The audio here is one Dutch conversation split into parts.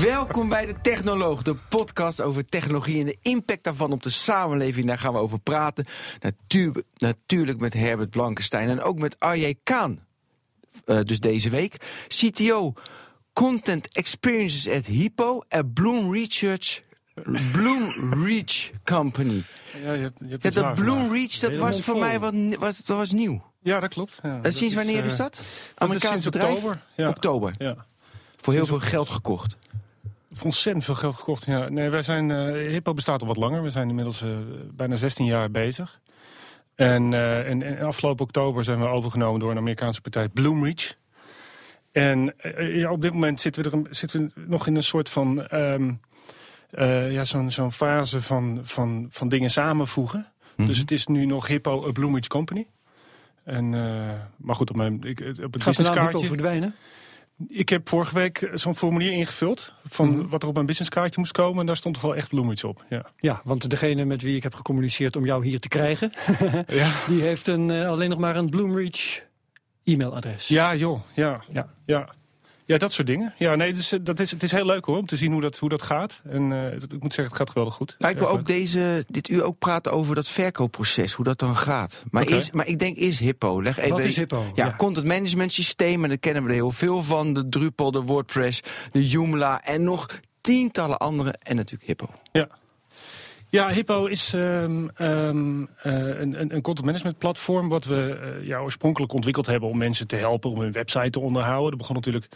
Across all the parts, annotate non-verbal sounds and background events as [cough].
Welkom bij de Technoloog, de podcast over technologie en de impact daarvan op de samenleving. Daar gaan we over praten. Natuur, natuurlijk met Herbert Blankenstein en ook met Arje Kaan. Uh, dus deze week. CTO Content Experiences at Hippo, a Bloom Research. Bloom Reach Company. Ja, je hebt, je hebt ja, dat Bloom Reach, dat was voor mij wat, was, dat was nieuw. Ja, dat klopt. Ja, uh, sinds wanneer is, uh, is dat? Amerikaans bedrijf? oktober. Ja. Oktober. Ja. Voor heel veel geld gekocht. Ontzettend veel geld gekocht. Ja. Nee, wij zijn, uh, Hippo bestaat al wat langer. We zijn inmiddels uh, bijna 16 jaar bezig. En, uh, en, en, afgelopen oktober zijn we overgenomen door een Amerikaanse partij, Bloomreach. En ja, op dit moment zitten we, er, zitten we nog in een soort van... Um, ja, zo'n zo'n fase van, van, van dingen samenvoegen. Mm -hmm. Dus het is nu nog Hippo, a Bloomreach Company. En, maar goed, op, mijn, ik, op het businesskaartje... verdwijnen? Ik heb vorige week zo'n formulier ingevuld van mm -hmm. wat er op mijn businesskaartje moest komen. En daar stond wel echt bloemiets op. Ja. ja, want degene met wie ik heb gecommuniceerd om jou hier te krijgen, [laughs] ja. die heeft een, uh, alleen nog maar een Bloomreach e-mailadres. Ja, joh. Ja, ja. ja. Ja, dat soort dingen. Ja, nee, dus, dat is, het is heel leuk hoor, om te zien hoe dat, hoe dat gaat. En uh, ik moet zeggen, het gaat geweldig goed. Ik wil ook deze, dit uur ook praten over dat verkoopproces, hoe dat dan gaat. Maar, okay. eerst, maar ik denk eerst Hippo. Leg even, Wat is Hippo? Ja, ja, content management systeem, en daar kennen we er heel veel van. De Drupal, de WordPress, de Joomla en nog tientallen andere. En natuurlijk Hippo. Ja, ja, Hippo is um, um, uh, een, een content management platform... wat we uh, ja, oorspronkelijk ontwikkeld hebben om mensen te helpen... om hun website te onderhouden. Dat begon natuurlijk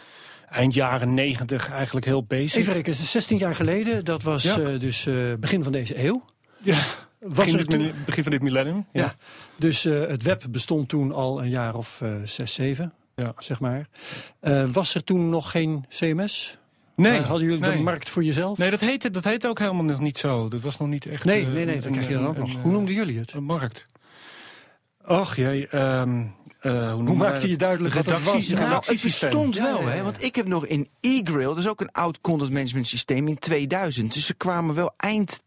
eind jaren negentig eigenlijk heel basic. Even rekenen, 16 jaar geleden. Dat was ja. uh, dus begin van deze eeuw. Ja, was begin, dit, begin van dit millennium. Ja. ja. Dus het web bestond toen al een jaar of zes, zeven, ja. zeg maar. was er toen nog geen CMS... Nee. Hadden jullie nee. de markt voor jezelf? Nee, dat heette, dat heette ook helemaal nog niet zo. Dat was nog niet echt... Nee, nee, nee, dat krijg je dan ook nog. Hoe noemden jullie het? Een markt. Och jee, um, uh, hoe, hoe maakte je duidelijk wat dat was? Nou, het bestond wel, ja, ja, hè, want ik heb nog in eGrill, dat is ook een oud content management systeem, in 2000. Dus ze kwamen wel eind,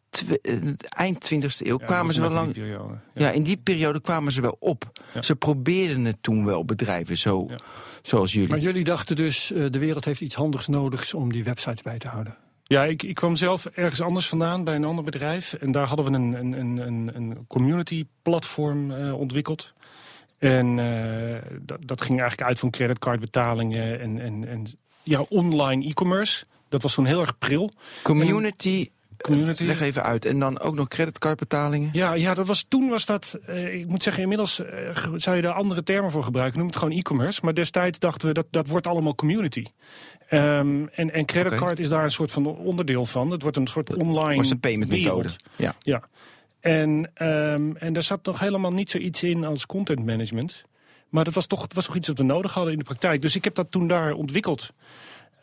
eind 20e eeuw, ja, kwamen ze wel lang... Ja. ja. in die periode kwamen ze wel op. Ze probeerden het toen wel, bedrijven, zo, zoals jullie. Maar jullie dachten dus, uh, de wereld heeft iets handigs nodig om die websites bij te houden? Ja, ik, ik kwam zelf ergens anders vandaan bij een ander bedrijf. En daar hadden we een, een, een, een community platform uh, ontwikkeld. En uh, dat, dat ging eigenlijk uit van creditcardbetalingen en, en, en ja, online e-commerce. Dat was toen heel erg pril. Community Community. Leg even uit. En dan ook nog creditcardbetalingen? Ja, ja dat was, toen was dat... Uh, ik moet zeggen, inmiddels uh, zou je daar andere termen voor gebruiken. Noem het gewoon e-commerce. Maar destijds dachten we, dat, dat wordt allemaal community. Um, en, en creditcard okay. is daar een soort van onderdeel van. Het wordt een soort online was de payment methode. Ja. ja. En, um, en daar zat nog helemaal niet zoiets in als content management. Maar dat was toch, dat was toch iets wat we nodig hadden in de praktijk. Dus ik heb dat toen daar ontwikkeld.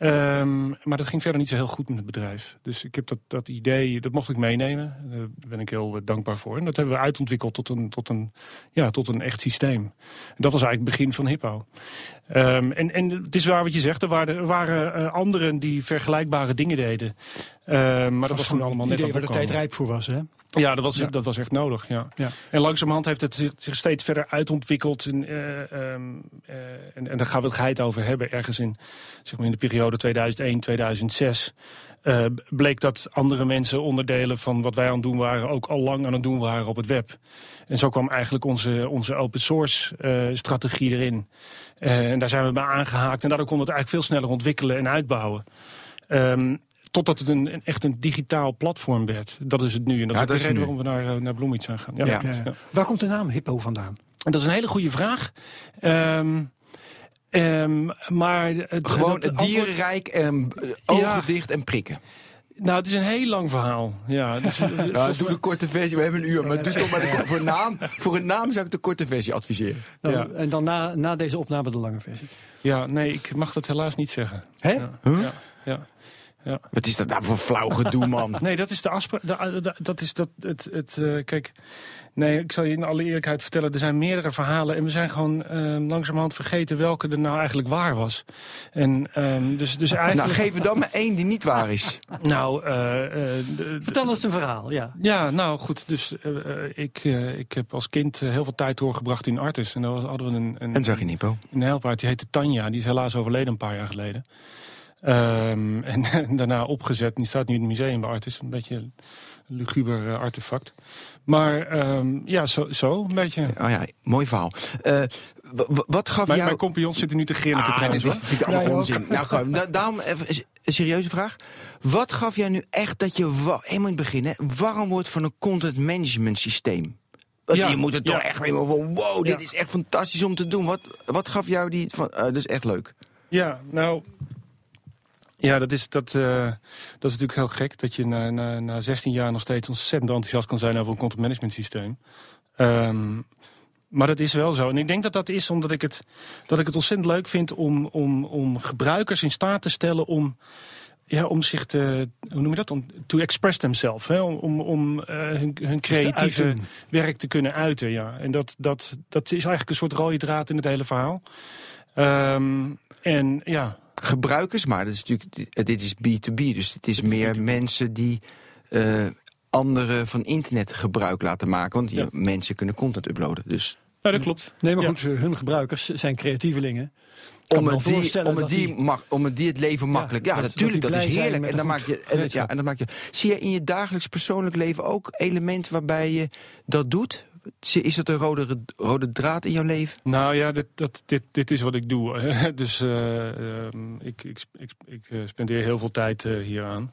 Um, maar dat ging verder niet zo heel goed met het bedrijf. Dus ik heb dat, dat idee, dat mocht ik meenemen. Daar ben ik heel dankbaar voor. En dat hebben we uitontwikkeld tot een, tot een, ja, tot een echt systeem. En dat was eigenlijk het begin van Hippo. Um, en, en het is waar wat je zegt, er waren, er waren uh, anderen die vergelijkbare dingen deden. Uh, maar dat, dat was toen allemaal net waar de tijd rijp voor was, hè? Ja, dat was, ja. dat was echt nodig. Ja. ja. En langzamerhand heeft het zich steeds verder uitontwikkeld. En, uh, um, uh, en, en daar gaan we het geheid over hebben. Ergens in, zeg maar in de periode 2001, 2006 uh, bleek dat andere mensen onderdelen van wat wij aan het doen waren... ook al lang aan het doen waren op het web. En zo kwam eigenlijk onze, onze open source uh, strategie erin. En daar zijn we bij aangehaakt. En daardoor konden we het eigenlijk veel sneller ontwikkelen en uitbouwen. Um, Totdat het een, een, echt een digitaal platform werd. Dat is het nu. En dat ja, is ook de reden waarom we naar, naar Bloomreach zijn gaan. Ja, ja. Ja, Waar komt de naam Hippo vandaan? En dat is een hele goede vraag. Um, um, maar het, Gewoon het dierenrijk, en ogen dicht en prikken. Nou, het is een heel lang verhaal. Ja, dus, [laughs] nou, doe de korte versie. We hebben een uur, maar doe toch maar de, voor, naam, voor een naam zou ik de korte versie adviseren. Nou, ja. En dan na, na deze opname de lange versie. Ja, nee, ik mag dat helaas niet zeggen. Hè? Ja, huh? ja, ja. Ja. Wat is dat nou voor flauw gedoe, man? [laughs] Nee, dat is de afspraak. de- Dat is dat. Het, het, eh, kijk, nee, ik zal je in alle eerlijkheid vertellen. Er zijn meerdere verhalen. En we zijn gewoon eh, langzamerhand vergeten welke er nou eigenlijk waar was. En ehm, dus, dus nou, eigenlijk. geef er dan maar één die niet waar is. [laughs] Nou, eh, eh, Vertel eens een verhaal, ja. Ja, nou goed. Dus eh, eh, ik, eh, ik heb als kind eh, heel veel tijd doorgebracht in Artis. En daar was- hadden we een, een, En zag je Nipo. een helpaard, die heette Tanja. Die is helaas overleden een paar jaar geleden. Ehm, [laughs] en, daarna opgezet. Die staat nu in het museum bij Artis. Een beetje een luguber eh, artefact. Maar ehm, ja, zo, zo een beetje. Oh ja, mooi verhaal. Eh, w- wat gaf Mijn, jou... mijn compagnons zitten nu te grinniken Ah, trouwens. dit is natuurlijk allemaal onzin. Nou, gewoon, da- daarom even een- serieuze vraag. Wat gaf jij nu echt dat je helemaal in het begin hè, warm wordt van een content management systeem? Want Ja, je moet het toch echt weer van wow, dit Ja. is echt fantastisch om te doen. Wat, wat gaf jou die van, eh, dat is echt leuk. Ja, nou. Ja, dat is, dat, eh, dat is natuurlijk heel gek. Dat je na, na, na 16 jaar nog steeds ontzettend enthousiast kan zijn over een content management systeem. Ehm, maar dat is wel zo. En ik denk dat dat is omdat ik het, dat ik het ontzettend leuk vind om, om, om gebruikers in staat te stellen om, ja, om zich te, hoe noem je dat? Om to express themselves. Hè? Om, om, om eh, hun, hun creatieve werk te kunnen uiten. Ja. En dat, dat, dat is eigenlijk een soort rode draad in het hele verhaal. Ehm, en ja, Gebruikers, maar dat is natuurlijk, dit is B2B, dus het is meer mensen die eh, anderen van internet gebruik laten maken. Want die Ja. mensen kunnen content uploaden. Dus nou, dat klopt. Nee, maar Ja. goed, hun gebruikers zijn creatievelingen. Om het, die, om, het die, die- mak- om het die het leven makkelijk. Ja, dat natuurlijk, dat, is heerlijk. En dan, maak je, en, het- ja, en dan maak je. Zie je in je dagelijks persoonlijk leven ook elementen waarbij je dat doet? Is dat een rode, rode draad in jouw leven? Nou ja, dit, dat, dit, dit is wat ik doe. [laughs] dus eh, ehm, ik, ik, ik, ik eh, spendeer heel veel tijd eh, hieraan.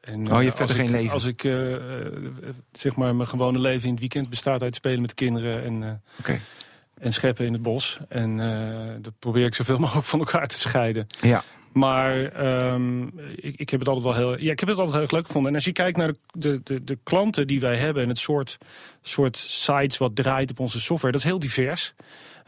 En, Oh, je hebt verder geen leven? Als ik, zeg maar, mijn gewone leven in het weekend bestaat uit spelen met kinderen en, en scheppen in het bos. En dat probeer ik zoveel [laughs] mogelijk van elkaar te scheiden. Ja. Maar ehm, ik, ik heb het altijd wel heel, ja, ik heb het altijd heel erg leuk gevonden. En als je kijkt naar de, de, de, de klanten die wij hebben en het soort, soort sites wat draait op onze software, dat is heel divers.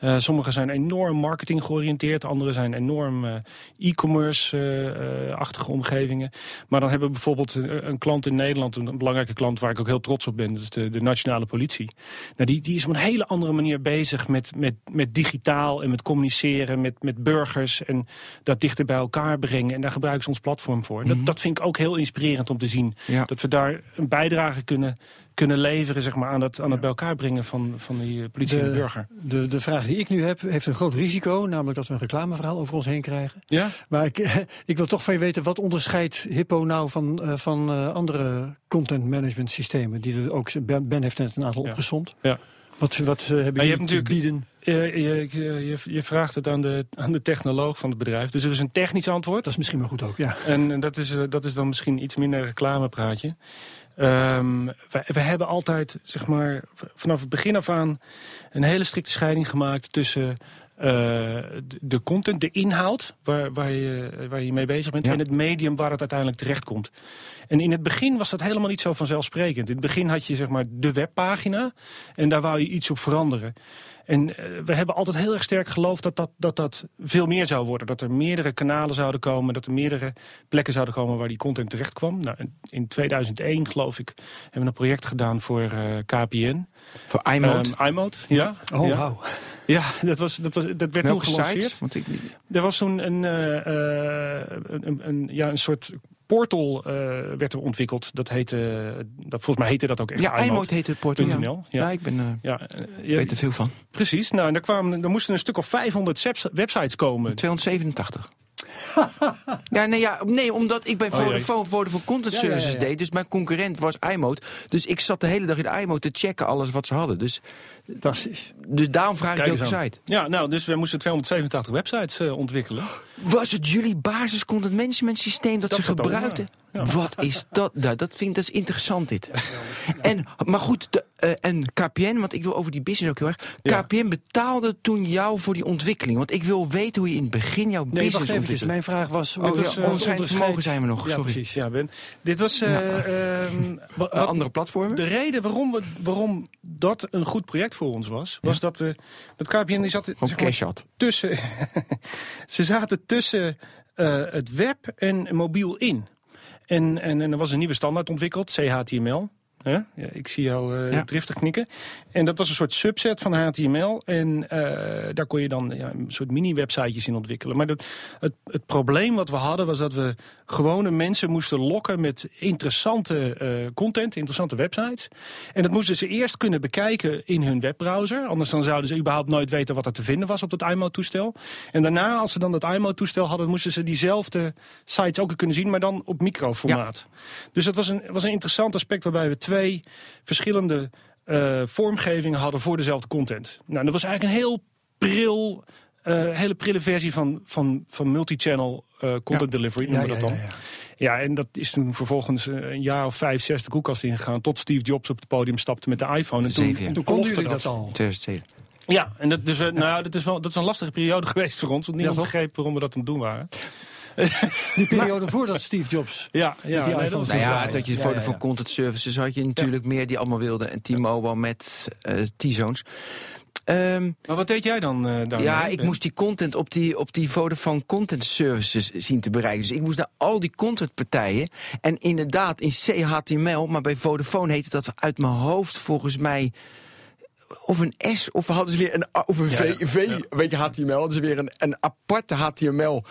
Eh, sommige zijn enorm marketing georiënteerd, andere zijn enorm eh, e-commerce-achtige omgevingen. Maar dan hebben we bijvoorbeeld een, een klant in Nederland, een, belangrijke klant waar ik ook heel trots op ben, dat is de, de nationale politie. Nou, die, die is op een hele andere manier bezig met, met, met digitaal en met communiceren met, met burgers en dat dichter bij elkaar brengen. En daar gebruiken ze ons platform voor. En dat, dat vind ik ook heel inspirerend om te zien. Ja. Dat we daar een bijdrage kunnen, kunnen leveren zeg maar, aan, het, aan het bij elkaar brengen van, van die eh, politie en de burger. De, de vraag die ik nu heb, heeft een groot risico. Namelijk dat we een reclameverhaal over ons heen krijgen. Ja? Maar ik, [laughs] ik wil toch van je weten, wat onderscheidt Hippo nou van, eh, van eh, andere content management systemen? Die er ook, Ben heeft net een aantal Ja. opgezond. Ja. Wat, wat hebben je jullie hebt te natuurlijk- bieden? Je, je, je, je vraagt het aan de, aan de technoloog van het bedrijf. Dus er is een technisch antwoord. Dat is misschien maar goed ook, ja. En eh, dat is, dat is dan misschien iets minder reclamepraatje. Ehm we, we hebben altijd, zeg maar, vanaf het begin af aan... een hele strikte scheiding gemaakt tussen eh, de- content, de inhoud... waar, waar, je, waar je mee bezig bent, Ja. en het medium waar het uiteindelijk terechtkomt. En in het begin was dat helemaal niet zo vanzelfsprekend. In het begin had je zeg maar de webpagina en daar wou je iets op veranderen. En eh, we hebben altijd heel erg sterk geloofd dat dat, dat dat veel meer zou worden. Dat er meerdere kanalen zouden komen, dat er meerdere plekken zouden komen waar die content terecht kwam. Nou, in- in 2001 geloof ik hebben we een project gedaan voor eh, KPN. Voor iMode. IMode, ja. Oh, ja. Ja, dat, was, dat, was, dat werd toen gelanceerd. Want ik, Er was toen een, eh, eh, een, een, een- ja, een soort portal eh, werd er ontwikkeld. Dat heette, dat, volgens mij heette dat ook echt ja, iMode heet het portal. Ja. iMode.nl. Ja. Ja. ik ben, eh, Ja, eh, ja, weet er veel van. precies. Nou, en daar, kwamen, daar moesten een stuk of 500 webs- websites komen. 287. [laughs] ja, nee, ja, nee, omdat ik bij Oh. Vodafone, Vodafone Content Ja, ja, ja, Services ja. deed. Dus mijn concurrent was iMode. Dus ik zat de hele dag in iMode te checken alles wat ze hadden. Dus, Fantastisch. dus daarom vraag ik Kijk aan. site. Ja, nou, dus we moesten 287 websites eh, ontwikkelen. Was het jullie basis content management systeem dat, Dat ze gebruikten? ja. Wat is dat? Nou, dat vind ik dat is interessant dit. En, maar goed, de, eh, en KPN, want ik wil over die business ook heel erg. Ja. KPN betaalde toen jou voor die ontwikkeling. Want ik wil weten hoe je in het begin jouw Nee, business ontwikkelde. Mijn vraag was... Oh, ja, is, eh, onderscheid- vermogen zijn we nog, Ja, sorry. precies. Ja, Ben. Dit was eh, ehm, Eh, wat- andere platformen? de reden waarom, we, waarom dat een goed project voor ons was, was dat we dat KPN die zat zeg maar, had. tussen. [laughs] ze zaten tussen eh, het web en mobiel in. En, en, en er was een nieuwe standaard ontwikkeld, CHTML. Ja, ik zie jou uh, driftig knikken. En dat was een soort subset van HTML. En uh, daar kon je dan ja, een soort mini-websitejes in ontwikkelen. Maar dat, het, het, probleem wat we hadden was dat we gewone mensen moesten lokken met interessante uh, content, interessante websites. En dat moesten ze eerst kunnen bekijken in hun webbrowser. Anders dan zouden ze überhaupt nooit weten wat er te vinden was op dat IMO-toestel. En daarna, als ze dan dat IMO-toestel hadden, moesten ze diezelfde sites ook kunnen zien, maar dan op microformaat. Ja. Dus dat was een, was een interessant aspect waarbij we twee verschillende uh, vormgevingen hadden voor dezelfde content. Nou, dat was eigenlijk een heel pril, uh, hele prille versie van, van, van multi-channel uh, content ja. delivery, noemen we dat dan. Ja, ja, en dat is toen vervolgens een jaar of vijf, zes de koelkast ingegaan... tot Steve Jobs op het podium stapte met de iPhone. En toen, Zeven, toen konden jullie dat, dat al. 2007. Ja, en dat, dus, nou, dat, is wel, dat is een lastige periode geweest voor ons. Want niemand begreep waarom we dat aan het doen waren. [laughs] Die periode voordat Steve Jobs. Ja, ja, die nee, iPhone nou ja, dat je voor, ja, voor content services had je natuurlijk meer die allemaal wilden. En T-Mobile met uh, T-Zones. Um, maar wat deed jij dan? Uh, dan ja, ik moest die content op die, op die Vodafone Content Services zien te bereiken. Dus ik moest naar al die contentpartijen. En inderdaad, in CHTML, maar bij Vodafone heette dat uit mijn hoofd volgens mij of een S, of hadden ze weer een, of een V, ja, v weet je, HTML, hadden ze weer een, een aparte HTML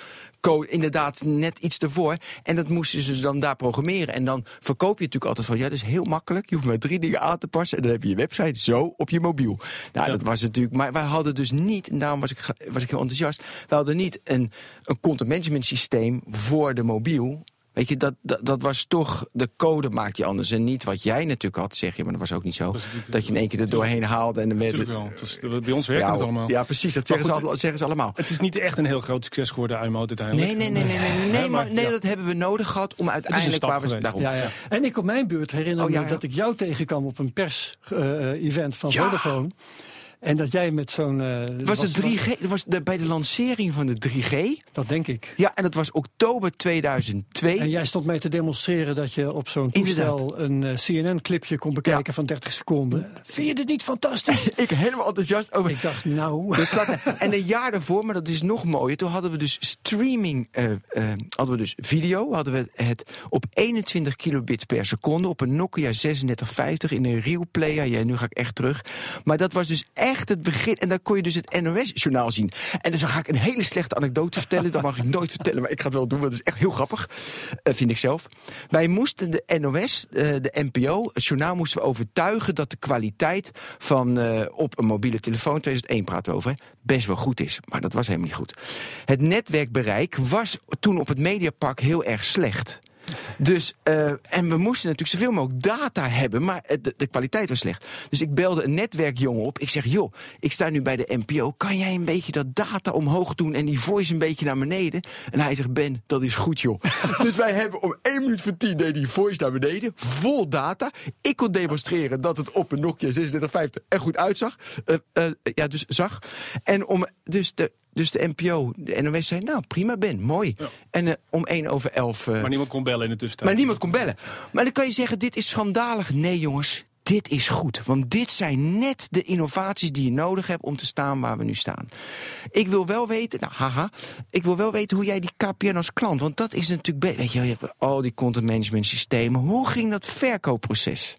code, inderdaad net iets ervoor. En dat moesten ze dan daar programmeren. En dan verkoop je natuurlijk altijd van, ja, dat is heel makkelijk. Je hoeft maar drie dingen aan te passen en dan heb je je website zo op je mobiel. Nou, ja. dat was natuurlijk, maar wij hadden dus niet, en daarom was ik, was ik heel enthousiast, we hadden niet een, een content management systeem voor de mobiel Weet je, dat, dat, dat, was toch, de code maakt je anders. En niet wat jij natuurlijk had, zeg je, maar dat was ook niet zo. Dat, dat je in één keer er doorheen haalde. En dan werd wel. Is, bij ons werkt ja, het allemaal. Ja, precies, dat zeggen, goed, ze, zeggen, ze, allemaal. Het is niet echt een heel groot succes geworden, IMO uiteindelijk. Nee, nee, nee, nee, nee, nee, nee, maar, nee dat hebben we nodig gehad om uiteindelijk... waar we, daarom. Ja, ja. En ik op mijn beurt herinner oh, me dat ik jou tegenkwam op een pers-event uh, van Vodafone. En dat jij met zo'n... Uh, was het 3G? Dat was de, bij de lancering van de 3G. Dat denk ik. Ja, en dat was oktober 2002. En jij stond mee te demonstreren dat je op zo'n toestel een uh, CNN-clipje kon bekijken ja. van 30 seconden. Vind je dit niet fantastisch? [laughs] ik helemaal enthousiast over. Ik dacht, nou... [laughs] en een jaar daarvoor, maar dat is nog mooier, toen hadden we dus streaming, uh, hadden we dus video, hadden we het op 21 kilobit per seconde op een Nokia 3650 in een Real Player. Ja, nu ga ik echt terug. Maar dat was dus echt echt het begin. En dan kon je dus het NOS-journaal zien. En dan ga ik een hele slechte anekdote vertellen. Dat mag ik nooit vertellen, maar ik ga het wel doen. Want het is echt heel grappig, uh, vind ik zelf. Wij moesten de NOS, uh, de NPO, het journaal moesten we overtuigen... dat de kwaliteit van uh, op een mobiele telefoon, 2001 praten we over... best wel goed is. Maar dat was helemaal niet goed. Het netwerkbereik was toen op het Mediapark heel erg slecht. Dus, uh, en we moesten natuurlijk zoveel mogelijk data hebben, maar de, de, kwaliteit was slecht. Dus ik belde een netwerkjongen op. Ik zeg, joh, ik sta nu bij de NPO. Kan jij een beetje dat data omhoog doen en die voice een beetje naar beneden? En hij zegt, Ben, dat is goed, joh. [laughs] dus wij hebben om 1 minuut voor 10 deed die voice naar beneden, vol data. Ik kon demonstreren dat het op een Nokia 3650 er goed uitzag. Uh, uh, ja, dus zag. En om dus de dus de NPO, de NOS zei, nou prima Ben, mooi. Ja. En uh, om 1 over 11... Uh, maar niemand kon bellen in de tussentijd. Maar niemand kon bellen. Maar dan kan je zeggen, dit is schandalig. Nee jongens, dit is goed. Want dit zijn net de innovaties die je nodig hebt om te staan waar we nu staan. Ik wil wel weten, nou haha, ik wil wel weten hoe jij die KPN als klant, want dat is natuurlijk, weet je, je hebt al die content management systemen. Hoe ging dat verkoopproces?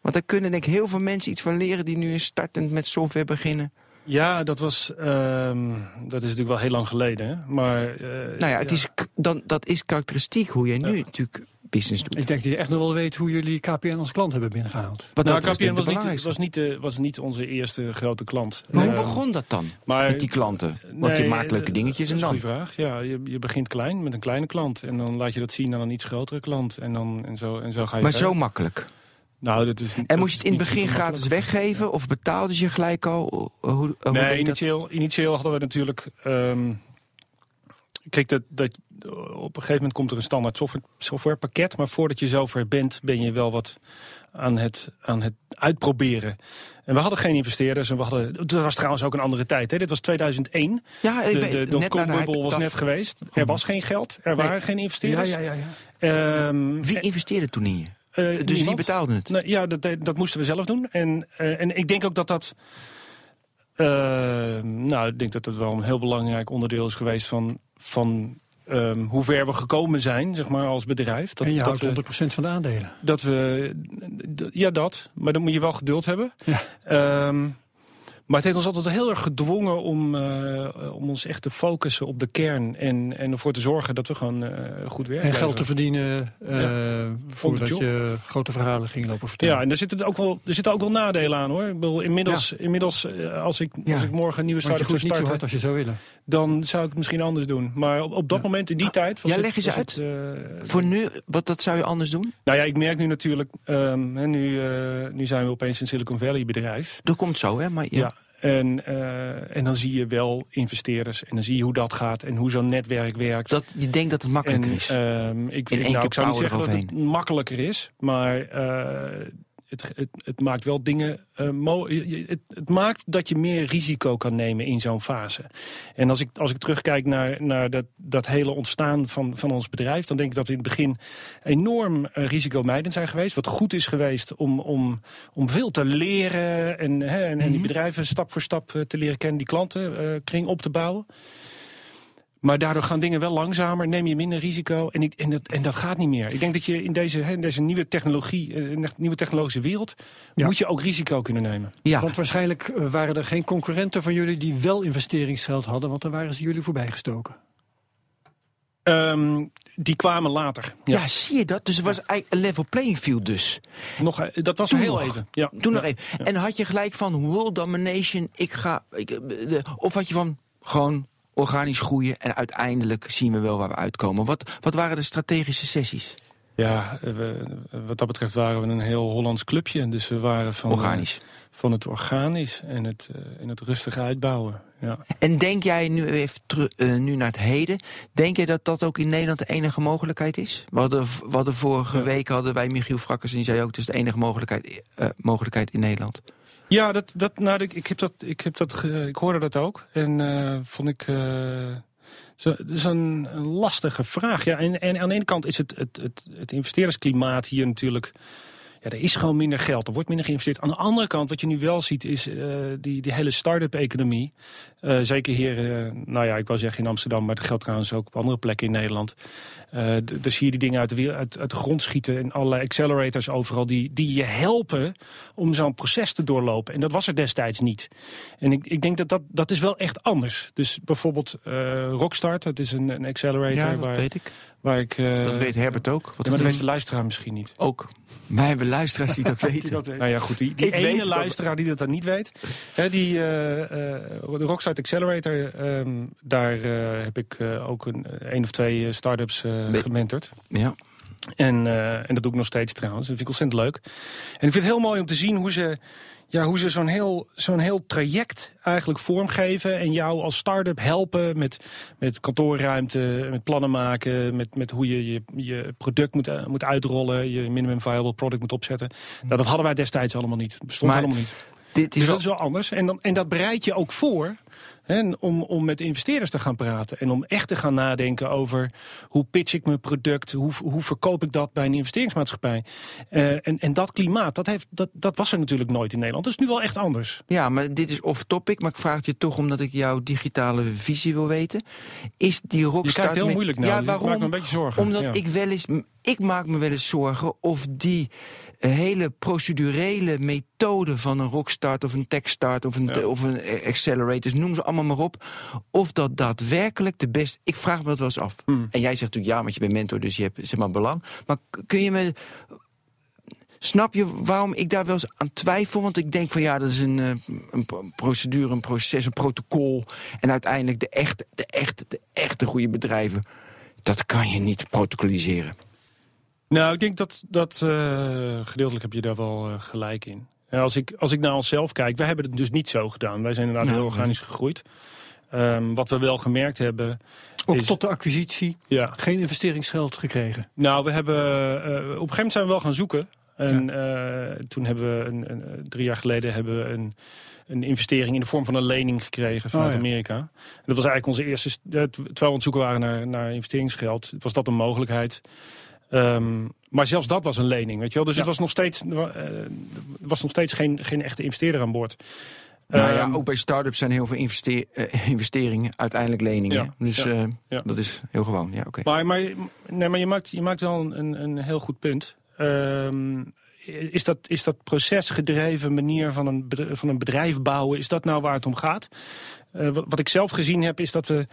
Want daar kunnen denk ik heel veel mensen iets van leren die nu startend met software beginnen. Ja, dat was. Um, dat is natuurlijk wel heel lang geleden. Hè? Maar. Uh, nou ja, het ja. Is, dan, dat is karakteristiek hoe je nu ja. natuurlijk business doet. Ik denk dat je echt nog wel weet hoe jullie KPN als klant hebben binnengehaald. Wat nou, KPN was niet, was, niet, uh, was niet onze eerste grote klant. Maar uh, hoe begon dat dan maar, met die klanten? Want nee, je maakt leuke dingetjes en dan? Dat is een vraag. Ja, je, je begint klein met een kleine klant. En dan laat je dat zien aan een iets grotere klant. En, dan, en, zo, en zo ga je Maar verder. zo makkelijk? Nou, dat is, en moest je het in het begin gratis weggeven? Of betaalde je gelijk al? Hoe, hoe nee, initieel, initieel hadden we natuurlijk... Um, kijk, dat, dat, op een gegeven moment komt er een standaard software, softwarepakket. Maar voordat je zover bent, ben je wel wat aan het, aan het uitproberen. En we hadden geen investeerders. En we hadden, het was trouwens ook een andere tijd. Hè? Dit was 2001. Ja, de de, de dotcom-bubbel was net geweest. Er was geen geld. Er waren geen investeerders. Ja, ja, ja, ja. Um, Wie investeerde toen in je? Uh, dus niemand. wie betaalde het? Nou, ja, dat, dat moesten we zelf doen. En, uh, en ik denk ook dat dat... Uh, nou, ik denk dat dat wel een heel belangrijk onderdeel is geweest van, van ehm, hoe ver we gekomen zijn, zeg maar, als bedrijf. Dat, en je dat houdt 100% van de aandelen. Dat we, ja, dat. Maar dan moet je wel geduld hebben. Ja. Ehm, maar het heeft ons altijd heel erg gedwongen om, uh, om ons echt te focussen op de kern. En, en ervoor te zorgen dat we gewoon uh, goed werken. En geld te verdienen uh, ja. voordat je grote verhalen ging lopen vertellen. Ja, en er zitten ook wel, er zitten ook wel nadelen aan hoor. Ik bedoel, inmiddels, ja. inmiddels als, ik, ja. als ik morgen een nieuwe start zou starten... niet zo hard als je zou willen. Dan zou ik het misschien anders doen. Maar op, op dat moment, in die tijd... Was ja, leg eens uit. Het, Voor nu, wat dat zou je anders doen? Nou ja, ik merk nu natuurlijk... Um, nu, nu zijn we opeens een Silicon Valley bedrijf. Dat komt zo, hè? Maar ja. En, uh, en dan zie je wel investeerders en dan zie je hoe dat gaat en hoe zo'n netwerk werkt. Dat, je denkt dat het makkelijker en, is? Uh, ik, In nou, ik zou niet zeggen dat het makkelijker is, maar uh, het, het, het, maakt wel dingen. Uh, het, het, maakt dat je meer risico kan nemen in zo'n fase. En als ik, als ik terugkijk naar, naar dat, dat hele ontstaan van, van ons bedrijf, dan denk ik dat we in het begin enorm uh, risicomijdend zijn geweest. Wat goed is geweest om, om, om veel te leren en, hè, en, en die mhm. bedrijven stap voor stap uh, te leren kennen, die klantenkring op te bouwen. Maar daardoor gaan dingen wel langzamer, neem je minder risico en, ik, en, dat, en dat gaat niet meer. Ik denk dat je in deze, deze nieuwe technologie, eh, nieuwe technologische wereld, moet je ook risico kunnen nemen. Ja. Want waarschijnlijk eh, waren er geen concurrenten van jullie die wel investeringsgeld hadden, want dan waren ze jullie voorbijgestoken. Um, die kwamen later. Ja. zie je dat? Dus het was eigenlijk een level playing field dus. Nog, eh, dat was Toen heel even. Ja. Toen nog even. En had je gelijk van world domination, ik ga... Ik, de, of had je van gewoon organisch groeien en uiteindelijk zien we wel waar we uitkomen. Wat, wat waren de strategische sessies? Ja, we, wat dat betreft waren we een heel Hollands clubje. Dus we waren van, organisch. van het organisch en het, en het rustige uitbouwen. Ja. En denk jij nu even uh, nu naar het heden, denk jij dat dat ook in Nederland de enige mogelijkheid is? We hadden, we hadden vorige ja. week hadden wij Michiel Frakkers en die zei ook, het is de enige mogelijkheid, uh, mogelijkheid in Nederland. Ja, dat, dat, nou, ik, ik, heb dat, ik, heb dat, ik hoorde dat ook. En uh, vond ik. Uh, is een, lastige vraag. Ja, en, en aan de ene kant is het, het, het, het investeerdersklimaat hier natuurlijk ja, er is gewoon minder geld. Er wordt minder geïnvesteerd. Aan de andere kant, wat je nu wel ziet, is uh, die, die hele start-up economie. Uh, zeker hier, uh, nou ja, ik wou zeggen in Amsterdam, maar dat geldt trouwens ook op andere plekken in Nederland. daar zie je die dingen uit de, uit, uit de grond schieten en allerlei accelerators overal die, die je helpen om zo'n proces te doorlopen. En dat was er destijds niet. En ik, ik denk dat, dat dat is wel echt anders. Dus bijvoorbeeld Rockstart, dat is een, een accelerator. Ja, dat waar, weet ik. Waar ik dat weet Herbert ook. Wat ja, maar dat weet de luisteraar misschien niet. Ook. Wij hebben luisteraars die dat [laughs] weten. die dat weten. Nou ja, goed. Die, die ene luisteraar die dat dan niet weet. Hè, die, uh, uh, de Rocksite Accelerator, um, daar uh, heb ik ook een, een of twee start-ups gementord. Ja. En, en dat doe ik nog steeds trouwens. Dat vind ik ontzettend leuk. En ik vind het heel mooi om te zien hoe ze ja, hoe ze zo'n heel, zo'n heel traject eigenlijk vormgeven... en jou als start-up helpen met, met kantoorruimte, met plannen maken... met, met hoe je je, je product moet, uh, moet uitrollen, je minimum viable product moet opzetten. Nou, dat hadden wij destijds allemaal niet. Dat bestond maar helemaal niet. Dit is dus dat is wel anders. En, dan, en dat bereid je ook voor en om, om met investeerders te gaan praten. En om echt te gaan nadenken over hoe pitch ik mijn product. Hoe, hoe verkoop ik dat bij een investeringsmaatschappij. Uh, en, en dat klimaat, dat, heeft, dat, dat was er natuurlijk nooit in Nederland. Dat is nu wel echt anders. Ja, maar dit is off-topic. Maar ik vraag het je toch omdat ik jouw digitale visie wil weten. Is die rockstart... Je kijkt heel met... moeilijk naar. Ja, waarom? Ik maak me een beetje zorgen. Omdat ja. ik wel eens... Ik maak me wel eens zorgen of die hele procedurele methode van een rockstart of een techstart of een, ja. of een accelerator, noem ze allemaal maar op, of dat daadwerkelijk de beste. Ik vraag me dat wel eens af. Hmm. En jij zegt natuurlijk ja, want je bent mentor, dus je hebt zeg maar belang. Maar kun je me. Snap je waarom ik daar wel eens aan twijfel? Want ik denk van ja, dat is een, een procedure, een proces, een protocol. En uiteindelijk de echte, de echte, de echte goede bedrijven. Dat kan je niet protocoliseren. Nou, ik denk dat, dat uh, gedeeltelijk heb je daar wel uh, gelijk in. En als, ik, als ik naar onszelf kijk, wij hebben het dus niet zo gedaan. Wij zijn inderdaad nou, heel organisch gegroeid. Um, wat we wel gemerkt hebben... Ook is, tot de acquisitie ja. geen investeringsgeld gekregen? Nou, we hebben, uh, op een gegeven moment zijn we wel gaan zoeken. En ja. toen hebben we, een, een, drie jaar geleden, hebben we een een investering in de vorm van een lening gekregen vanuit oh, ja. Amerika. En dat was eigenlijk onze eerste, terwijl we aan het zoeken waren naar, naar investeringsgeld, was dat een mogelijkheid. Um, maar zelfs dat was een lening, weet je wel. Dus ja. het was nog steeds, uh, was nog steeds geen, geen echte investeerder aan boord. Nou ja, Ehm, ook bij start-ups zijn heel veel investeer- eh, investeringen uiteindelijk leningen. Ja, Dus ja, eh, ja. dat is heel gewoon. Ja, oké. Maar, maar, nee, maar je, maakt, je maakt wel een, een heel goed punt. Ehm, is, dat, is dat procesgedreven manier van een, bedr- van een bedrijf bouwen, is dat nou waar het om gaat? Eh, wat, wat ik zelf gezien heb, is dat we...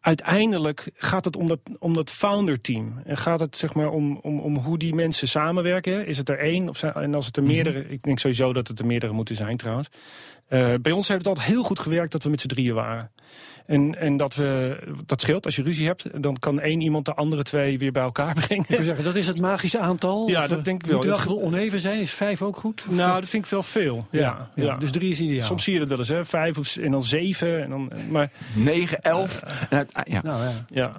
uiteindelijk gaat het om dat, om dat founder-team. En gaat het zeg maar om, om, om hoe die mensen samenwerken. Is het er één? Of zijn, en als het er meerdere... Ik denk sowieso dat het er meerdere moeten zijn trouwens. Eh, bij ons heeft het altijd heel goed gewerkt dat we met z'n drieën waren. En, en dat, we, dat scheelt. Als je ruzie hebt, dan kan één iemand de andere twee weer bij elkaar [laughs] brengen. Ik zeggen, dat is het magische aantal? Ja, Of, dat eh, denk ik wel. Moet wel Het oneven zijn? Is vijf ook goed? Of, Nou, dat vind ik wel veel. Ja, ja, Dus drie is ideaal. Soms zie je dat wel eens, hè? Vijf of, en dan zeven. En dan, maar 9, 11. en het- ah, ja. Nou ja.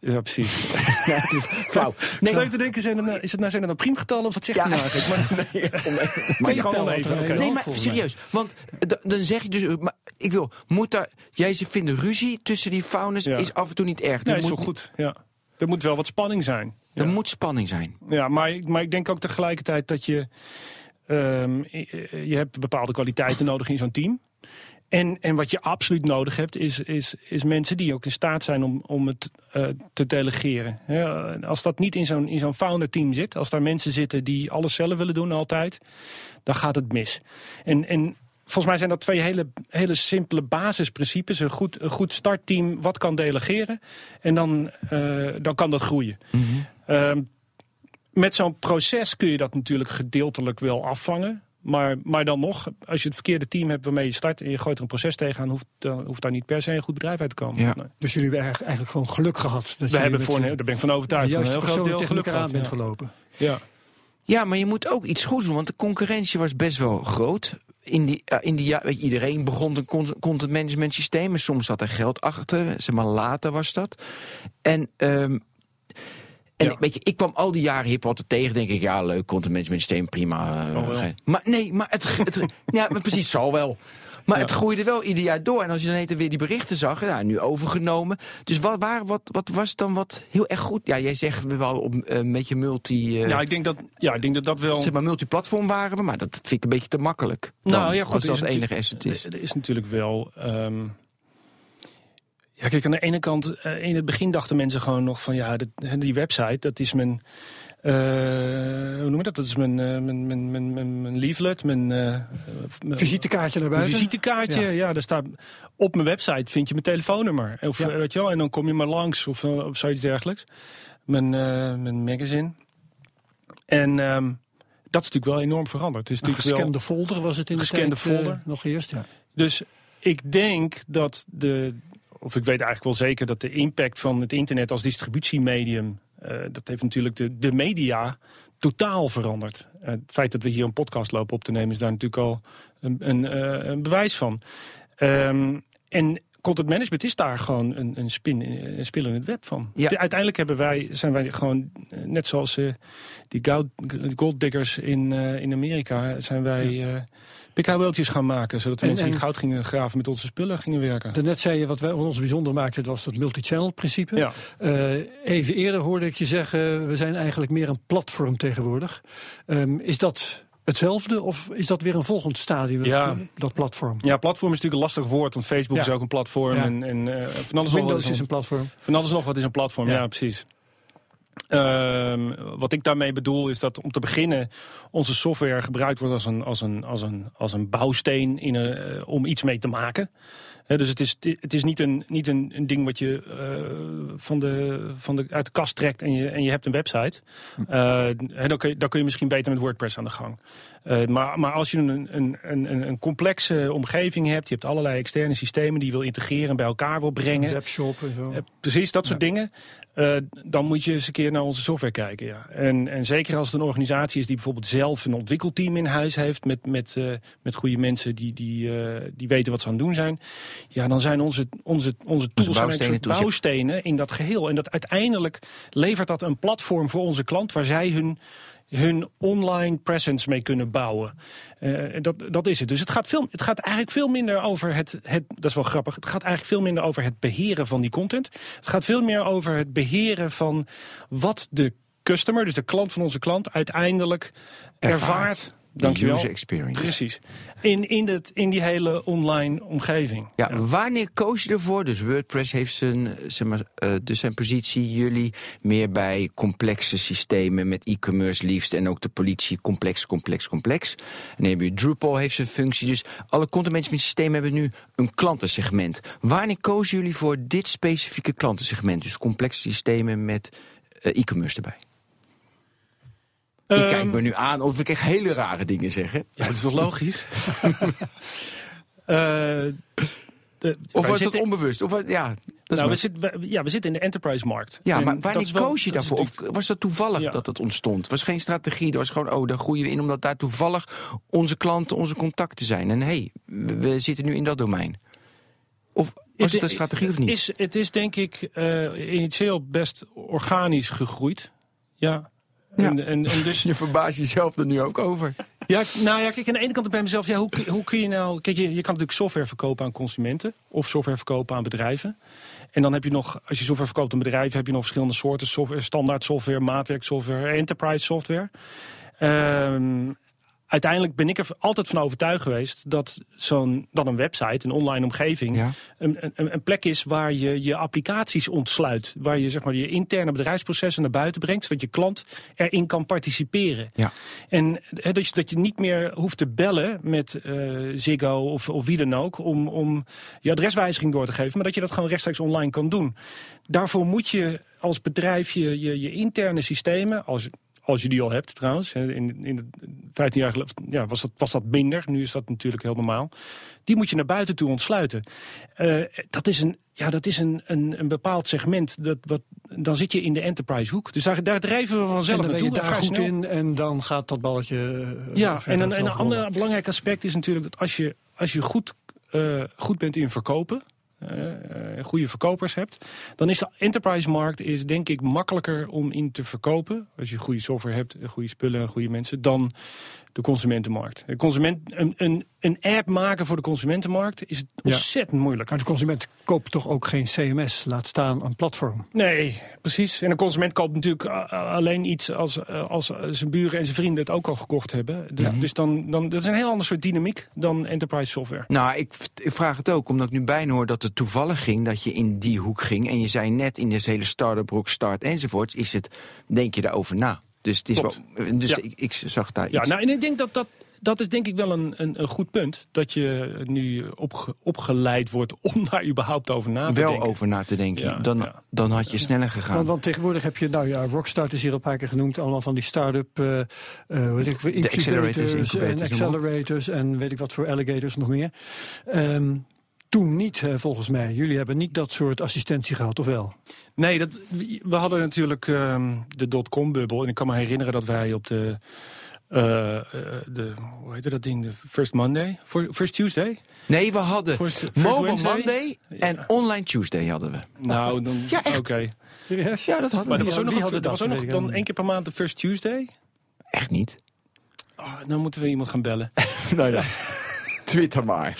Ja, ja precies. [laughs] Flauw. Nee, Nee, Stel je te denken, zijn het nou, is het nou, zijn het nou priemgetallen of wat zegt Ja. hij nou eigenlijk? Maar, [laughs] [laughs] maar, is gewoon tellen even, er nee, maar serieus. Want dan zeg je dus... Maar ik wil... Moet daar... Jij ze vinden ruzie tussen die founders Ja. is af en toe niet erg. nee, Er is wel goed. Ja. Er moet wel wat spanning zijn. Er Ja. moet spanning zijn. Ja, maar, ik- maar ik denk ook tegelijkertijd dat je... ehm, je je hebt bepaalde kwaliteiten nodig in zo'n team. En, en wat je absoluut nodig hebt, is, is, is mensen die ook in staat zijn om, om het eh, te delegeren. Ja, als dat niet in zo'n zo'n founder-team zit, als daar mensen zitten die alles zelf willen doen altijd, dan gaat het mis. En, en volgens mij zijn dat twee hele, hele simpele basisprincipes. Een goed, een goed startteam wat kan delegeren. En dan, eh, dan kan dat groeien. Ehm, met zo'n proces kun je dat natuurlijk gedeeltelijk wel afvangen. Maar, maar dan nog, als je het verkeerde team hebt waarmee je start en je gooit er een proces tegenaan, hoeft, dan hoeft daar niet per se een goed bedrijf uit te komen. Ja. Nee. Dus jullie hebben eigenlijk, eigenlijk gewoon geluk gehad. Dat We hebben voor daar ben ik van overtuigd. de van een juiste heel groot persoon deel tegen geluk elkaar aan bent ja. gelopen. Ja. Ja, maar je moet ook iets goeds doen. Want de concurrentie was best wel groot. In die, in die, ja, weet je, iedereen begon een con- content management systeem. En soms zat er geld achter. Zeg maar later was dat. En... ehm, en Ja. weet je, ik kwam al die jaren hip altijd tegen, denk ik, ja, leuk, content management systeem, prima. eh, Oh, maar nee, maar het, het ja, maar precies, zal wel. Maar het groeide wel ieder jaar door. En als je dan weer die berichten zag, ja, nu overgenomen. Dus wat, waar, wat, wat was dan wat heel erg goed? Ja, jij zegt we wel op, eh, met je multi, eh, ja, ik denk dat, ja, ik denk dat dat wel. zeg maar multiplatform waren we, maar dat vind ik een beetje te makkelijk. Dan, Nou ja, goed. Als dat is het enige asset is. Er er is natuurlijk wel. ehm, ja, kijk, aan de ene kant, eh, in het begin dachten mensen gewoon nog van ja, die website, dat is mijn. eh, hoe noem je dat? Dat is mijn, eh, mijn, mijn, mijn, mijn, leaflet, mijn, mijn Visitekaartje naar buiten. visitekaartje. Ja. Ja. daar staat op mijn website vind je mijn telefoonnummer. Of, Ja. weet je wel, en dan kom je maar langs of, of zoiets dergelijks. Mijn, mijn magazine. En ehm, dat is natuurlijk wel enorm veranderd. Het is natuurlijk wel, gescande folder was het in de Gescande tijd, folder. nog eerst, ja. Dus ik denk dat de, of ik weet eigenlijk wel zeker dat de impact van het internet als distributiemedium, eh, dat heeft natuurlijk de, de media totaal veranderd. Eh, het feit dat we hier een podcast lopen op te nemen is daar natuurlijk al een, een, eh, een bewijs van. Ehm, en content management is daar gewoon een, een, spin, een spil in het web van. Ja. De- uiteindelijk hebben wij, zijn wij gewoon, eh, net zoals eh, die goud, golddiggers in, eh, in Amerika, zijn wij eh pikhouweltjes gaan maken. Zodat En- mensen die en- goud gingen graven met onze spullen gingen werken. Daarnet zei je, wat, wij, ons bijzonder maakte, dat was dat multi-channel principe. Ja. Even eerder hoorde ik je zeggen, we zijn eigenlijk meer een platform tegenwoordig. Ehm, is dat hetzelfde of is dat weer een volgend stadium, Ja. dat platform? ja, platform is natuurlijk een lastig woord, want Facebook Ja. is ook een platform. Ja. En, en eh, van, alles Windows is is een, een platform. van alles nog wat is een platform, ja, Ja. precies. Ehm, wat ik daarmee bedoel is dat om te beginnen onze software gebruikt wordt als een, als een, als een, als een bouwsteen in een, eh, om iets mee te maken. Dus het is, het is niet, een, niet een, een ding wat je eh, van de, van de, uit de kast trekt en je, en je hebt een website. Eh, hè, dan, kun je, dan kun je misschien beter met WordPress aan de gang. Eh, maar, maar als je een, een, een, een complexe omgeving hebt, je hebt allerlei externe systemen die je wil integreren en bij elkaar wil brengen. Webshop en zo. Eh, precies, dat soort dingen. Eh, dan moet je eens een keer naar onze software kijken. Ja. En, en zeker als het een organisatie is die bijvoorbeeld zelf een ontwikkelteam in huis heeft. met, met, eh, met goede mensen die, die, eh, die weten wat ze aan het doen zijn. Ja, dan zijn onze, onze, onze tools eigenlijk bouwstenen tools, bouwstenen in dat geheel. En dat uiteindelijk levert dat een platform voor onze klant waar zij hun hun online presence mee kunnen bouwen. Eh, dat, dat is het. Dus het gaat, veel, het gaat eigenlijk veel minder over het, het... Dat is wel grappig. Het gaat eigenlijk veel minder over het beheren van die content. Het gaat veel meer over het beheren van wat de customer, dus de klant van onze klant, uiteindelijk ervaart, Ervaart. Dankjewel. user experience. Precies. In, in, het, in die hele online omgeving. Ja, wanneer koos je ervoor? Dus WordPress heeft zijn, zeg maar, eh, dus zijn positie. Jullie meer bij complexe systemen met e-commerce liefst. En ook de politie complex, complex, complex. En dan heb je Drupal heeft zijn functie. Dus alle content systemen hebben nu een klantensegment. Wanneer kozen jullie voor dit specifieke klantensegment? Dus complexe systemen met eh, e-commerce erbij. Ik Ehm, kijk me nu aan of ik echt hele rare dingen zeg. hè? Ja, dat is toch logisch? [laughs] Eh, de- Of was dat onbewust? Of, ja, dat nou, we, zitten, we- ja, we zitten in de enterprise-markt. Ja, En maar wanneer wel- koos je daarvoor? Of was dat toevallig Ja. dat het ontstond? Het was geen strategie, dat was gewoon, oh, daar groeien we in omdat daar toevallig onze klanten, onze contacten zijn. En hé, hey, we we zitten nu in dat domein. Of was het een strategie of niet? Is, het is denk ik eh, initieel best organisch gegroeid. Ja. Ja. En, en, en dus, [laughs] Je verbaast jezelf er nu ook over. ja, nou ja, kijk, aan de ene kant bij mezelf, ja, hoe, kun- hoe kun je nou... Kijk, je, je kan natuurlijk software verkopen aan consumenten of software verkopen aan bedrijven. En dan heb je nog, als je software verkoopt aan bedrijven, heb je nog verschillende soorten software. Standaard software, maatwerksoftware, enterprise software. Ehm, uiteindelijk ben ik er altijd van overtuigd geweest dat zo'n dat een website, een online omgeving, Ja. een, een, een plek is waar je je applicaties ontsluit. Waar je zeg maar, je interne bedrijfsprocessen naar buiten brengt, zodat je klant erin kan participeren. Ja. En dat, je, dat je niet meer hoeft te bellen met eh, Ziggo of, of wie dan ook om, om je adreswijziging door te geven, maar dat je dat gewoon rechtstreeks online kan doen. Daarvoor moet je als bedrijf je, je, je interne systemen, als, als je die al hebt trouwens, in, in de 15 jaar geleden ja, was, dat, was dat minder, nu is dat natuurlijk heel normaal. Die moet je naar buiten toe ontsluiten. Eh, dat is een, ja, dat is een, een, een bepaald segment. Dat, wat, dan zit je in de enterprise hoek. Dus daar, daar drijven we En vanzelf dan ben je naartoe. daar goed snel. in en dan gaat dat balletje. eh, Ja, en een, en een ander belangrijk aspect is natuurlijk dat als je, als je goed, eh, goed bent in verkopen, goede verkopers hebt, dan is de enterprise-markt is denk ik makkelijker om in te verkopen. Als je goede software hebt, goede spullen en goede mensen, dan de consumentenmarkt. De consument, een, een, een app maken voor de consumentenmarkt is ontzettend moeilijk. Maar de consument koopt toch ook geen CMS, laat staan een platform. Nee, precies. En een consument koopt natuurlijk a- a- alleen iets als, eh, als zijn buren en zijn vrienden het ook al gekocht hebben. Dus, dus dan, dan dat is een heel ander soort dynamiek dan enterprise software. Nou, ik, ik vraag het ook omdat ik nu bijna hoor dat het toevallig ging dat je in die hoek ging. En je zei net in deze hele start-up, rock, start enzovoorts, is het, denk je daarover na. Dus, het is wel, dus Ja. ik, ik zag daar Ja, iets. nou, en ik denk dat dat. Dat is denk ik wel een, een, een goed punt. Dat je nu opge- opgeleid wordt [laughs] om daar überhaupt over na te wel denken. over na te denken. Ja, dan, ja. dan had je sneller gegaan. Want, want tegenwoordig heb je, nou ja, Rockstart is hier al een paar keer genoemd. Allemaal van die start-up, eh eh, weet ik, accelerators, incubators en incubators, op. accelerators en weet ik wat voor alligators nog meer. Ehm, toen niet, eh, volgens mij. Jullie hebben niet dat soort assistentie gehad, of wel? Nee, dat, we hadden natuurlijk ehm, de dotcom-bubbel. En ik kan me herinneren dat wij op de. Eh, eh, de hoe heette dat ding? De First Monday? First Tuesday? Nee, we hadden First, first Mobile Wednesday? Monday en Online Tuesday hadden we. Nou, dan. Ja, echt. Oké. Serieus? Ja, dat hadden Maar we. er was ook nog, er was ook nog dan één keer per maand de First Tuesday. Echt niet. Oh, dan moeten we iemand gaan bellen. [laughs] nou ja, Twitter maar.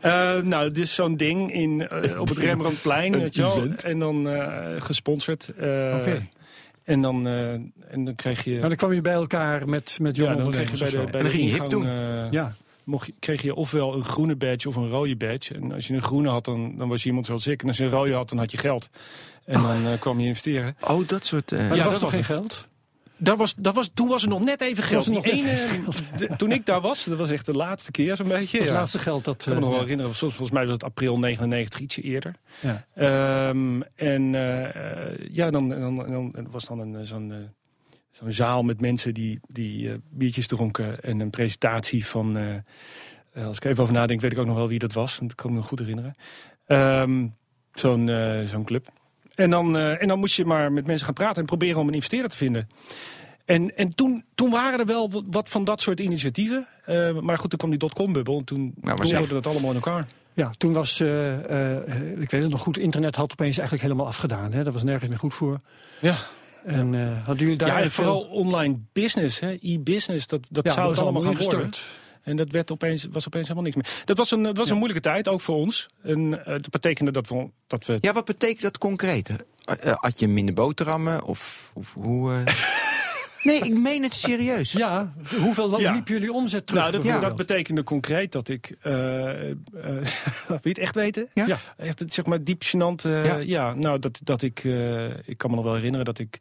Eh, nou, het is zo'n ding in, op het Rembrandtplein, weet je wel. En dan eh, gesponsord. eh, Oké. En dan, eh, en dan kreeg je... Maar dan kwam je bij elkaar met, met ja, jonge dan kreeg je bij de, bij En dan de ging je hip doen. eh, Ja, mocht je, kreeg je ofwel een groene badge of een rode badge. En als je een groene had, dan, dan was je iemand zoals ik. En als je een rode had, dan had je geld. En dan eh, kwam je investeren. Oh, dat soort... eh, maar Ja, dat was dat toch was geen het. geld? Dat was, dat was, toen was er nog net even geld. Net ene, even toen ik daar was, dat was echt de laatste keer zo'n beetje. Het ja. laatste geld dat... Ik kan me eh, nog wel ja. herinneren, volgens, mij was het april 99, ietsje eerder. Ja. Ehm, en eh, eh, ja, dan, dan, dan, dan was dan een, eh, zo'n eh, zo'n zaal met mensen die, die eh, biertjes dronken. En een presentatie van, eh, eh, als ik even over nadenk, weet ik ook nog wel wie dat was. Dat kan ik me nog goed herinneren. Ehm, zo'n eh, zo'n club. En dan, eh, en dan moest je maar met mensen gaan praten en proberen om een investeerder te vinden. En, en toen, toen waren er wel wat- van dat soort initiatieven. Eh, maar goed, toen kwam die dotcom-bubbel. En toen nou, zeg- dat allemaal in elkaar. Ja, toen was, eh, eh, ik weet het nog goed, internet had opeens eigenlijk helemaal afgedaan. Hè? Dat was nergens meer goed voor. Ja, En eh, hadden jullie daar ja en veel- vooral online business, hè, e-business, dat, dat Ja, zou dat het allemaal gaan worden. En dat werd opeens, was opeens helemaal niks meer. Dat was een, dat was een moeilijke tijd, ook voor ons. En eh, dat betekende dat we, dat we Ja, wat betekent dat concreet? Eh, eh, had je minder boterhammen? Of, of hoe... eh, [laughs] Nee, ik meen het serieus. Ja, hoeveel Ja. liep jullie omzet terug? Nou, dat, dat betekende concreet dat ik... eh, eh, [laughs] wil je het echt weten? Ja? Ja. Echt, zeg maar, diep gênant. eh, Ja. ja. nou, dat, dat ik... eh, ik kan me nog wel herinneren dat ik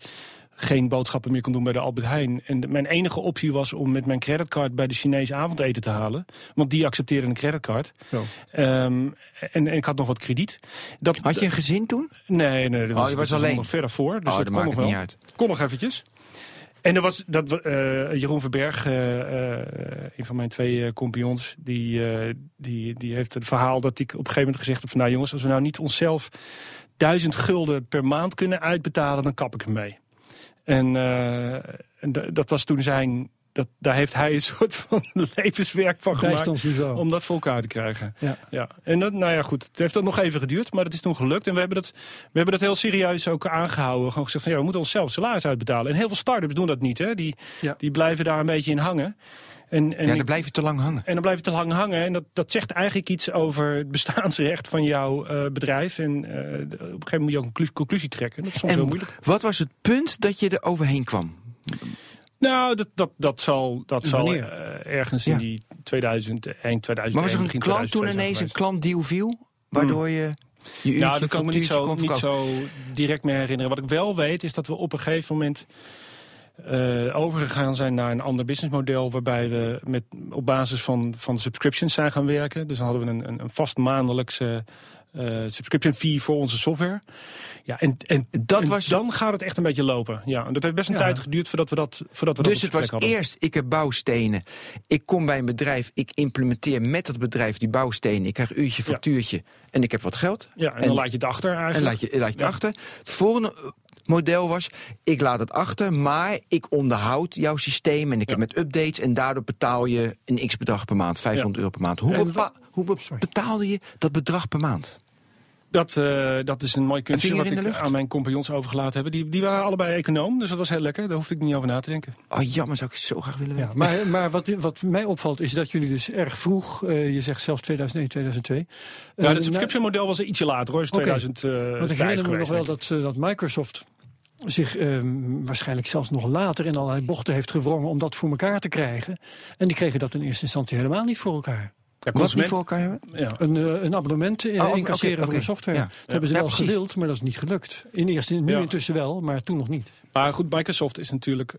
geen boodschappen meer kon doen bij de Albert Heijn. En de- mijn enige optie was om met mijn creditcard bij de Chinese avondeten te halen. Want die accepteerde een creditcard. Ehm, en, en ik had nog wat krediet. Dat, Had je een gezin toen? Nee, nee, dat Oh, was, je was dat alleen? nog verder voor. Dus oh, dat dat kon nog wel. niet uit. Kon nog eventjes. En er was dat, eh, Jeroen Verberg, eh, eh, een van mijn twee compagnons, die, eh, die, die heeft het verhaal dat ik op een gegeven moment gezegd heb van nou jongens, als we nou niet onszelf duizend gulden per maand kunnen uitbetalen, dan kap ik ermee. En, eh, en da- dat was toen zijn, dat, daar heeft hij een soort van [laughs] levenswerk van gemaakt. Om dat voor elkaar te krijgen. Ja. Ja. En dat, nou ja, goed. Het heeft dat nog even geduurd, maar dat is toen gelukt. En we hebben dat, we hebben dat heel serieus ook aangehouden. Gewoon gezegd van ja, we moeten onszelf salaris uitbetalen. En heel veel start-ups doen dat niet. Hè? Die, Ja. die blijven daar een beetje in hangen. En, en, Ja, ik- dan blijf je te lang hangen. en dan blijf je te lang hangen. En dat, dat zegt eigenlijk iets over het bestaansrecht van jouw eh, bedrijf. En eh, op een gegeven moment moet je ook een conclu- conclusie trekken. Dat is soms heel En moeilijk. wat was het punt dat je er overheen kwam? Nou, dat, dat, dat zal, dat zal eh, ergens Ja. in die 2001, 2001, Maar was er een klant toen 2002 zijn ineens een klantdeal viel? Waardoor je je uurtje Ja, dat kan ik me niet zo, niet zo direct meer herinneren. Wat ik wel weet is dat we op een gegeven moment eh, overgegaan zijn naar een ander businessmodel. Waarbij we met, op basis van, van subscriptions zijn gaan werken. Dus dan hadden we een, een, een vast maandelijkse eh, subscription fee voor onze software. Ja, en, en, Dat en was- dan gaat het echt een beetje lopen. Ja, en dat heeft best een Ja. tijd geduurd voordat we dat voordat we dat Dus het was hadden. eerst, ik heb bouwstenen. Ik kom bij een bedrijf, ik implementeer met dat bedrijf die bouwstenen. Ik krijg uurtje, factuurtje en ik heb wat geld. Ja, en, en- dan laat je het achter En eigenlijk. laat je, laat je het Ja. achter. Het volgende model was, ik laat het achter, maar ik onderhoud jouw systeem en ik heb Ja. met updates en daardoor betaal je een x bedrag per maand, 500 euro per maand. Hoe, bepa- hoe be- Sorry. betaalde je dat bedrag per maand? Dat, eh, dat is een mooi kunstje wat ik aan mijn compagnons overgelaten hebben. Die, die waren allebei econoom, dus dat was heel lekker. Daar hoefde ik niet over na te denken. Oh jammer, zou ik zo graag willen Ja, weten. maar [laughs] maar wat, wat mij opvalt is dat jullie dus erg vroeg, eh, je zegt zelfs 2001, 2002. Ja, eh, het subscription model was er ietsje later hoor, is Oké. 2005 Want ik herinner me nog wel dat, eh, dat Microsoft zich eh, waarschijnlijk zelfs nog later in allerlei bochten heeft gewrongen om dat voor elkaar te krijgen. En die kregen dat in eerste instantie helemaal niet voor elkaar. Ja, Wat niet voor elkaar hebben? ja. Een, eh, een abonnement Oh, oké, incasseren oké, voor een software. Ja. Dat hebben ze Ja, wel precies. gewild, maar dat is niet gelukt. In eerste, nu Ja. intussen wel, maar toen nog niet. Maar goed, Microsoft is natuurlijk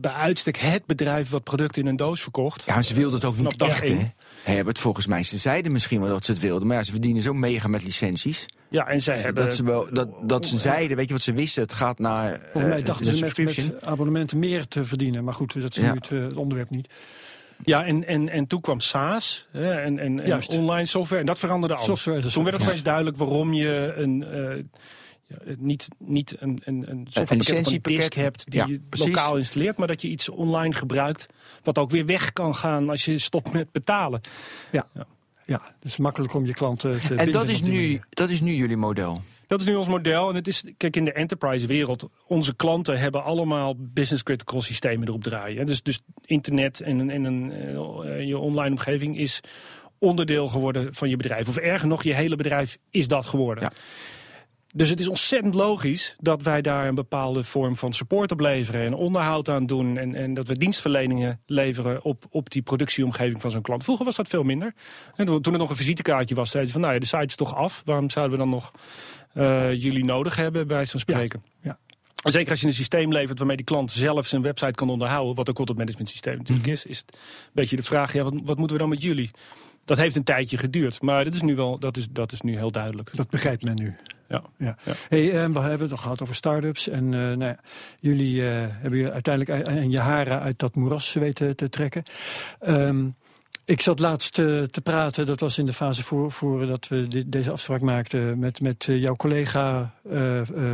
bij uitstek het bedrijf wat producten in een doos verkocht. Ja, ze wilden het ook niet echt, hè? Herbert, volgens mij, ze zeiden misschien wel dat ze het wilden. Maar ja, ze verdienen zo mega met licenties. Ja, en zij hebben... dat, ze wel, dat, dat ze zeiden, weet je wat ze wisten? Het gaat naar Volgens mij eh, dachten ze met, abonnementen meer te verdienen. Maar goed, dat is Ja. nu het, eh, het onderwerp niet. Ja, en, en, en toen kwam SaaS hè, en, en, online software. En dat veranderde alles. Software toen werd het opeens duidelijk waarom je een... eh, ja, niet, niet een, een, een softwarepakket op een licentiepakket. disk hebt die Ja, je precies. lokaal installeert, maar dat je iets online gebruikt wat ook weer weg kan gaan als je stopt met betalen. Ja. Ja, het is makkelijk om je klanten te En binden dat is, nu, manier. dat is nu jullie model. Dat is nu ons model. En het is, kijk, in de enterprise wereld, onze klanten hebben allemaal business critical systemen erop draaien. Dus, dus internet en, een- en een, eh, je online omgeving is onderdeel geworden van je bedrijf. Of erger nog, je hele bedrijf is dat geworden. Ja. Dus het is ontzettend logisch dat wij daar een bepaalde vorm van support op leveren en onderhoud aan doen. En, en dat we dienstverleningen leveren op, op die productieomgeving van zo'n klant. Vroeger was dat veel minder. En toen er nog een visitekaartje was, zeiden ze van nou ja, de site is toch af. Waarom zouden we dan nog eh, jullie nodig hebben, bij van spreken? ja. En zeker als je een systeem levert waarmee die klant zelf zijn website kan onderhouden, wat een content management systeem natuurlijk Mhm. is, is het een beetje de vraag, ja, wat, wat moeten we dan met jullie? Dat heeft een tijdje geduurd, maar dat is nu wel, dat is, dat is nu heel duidelijk. Dat begrijpt men nu. Ja. Ja. Ja. Hey, eh, we hebben het gehad over start-ups. En eh, nou ja, jullie eh, hebben je uiteindelijk eh, je haren uit dat moeras weten te trekken. Ehm, ik zat laatst eh, te praten, dat was in de fase voor, voordat we dit- deze afspraak maakten, met, met jouw collega,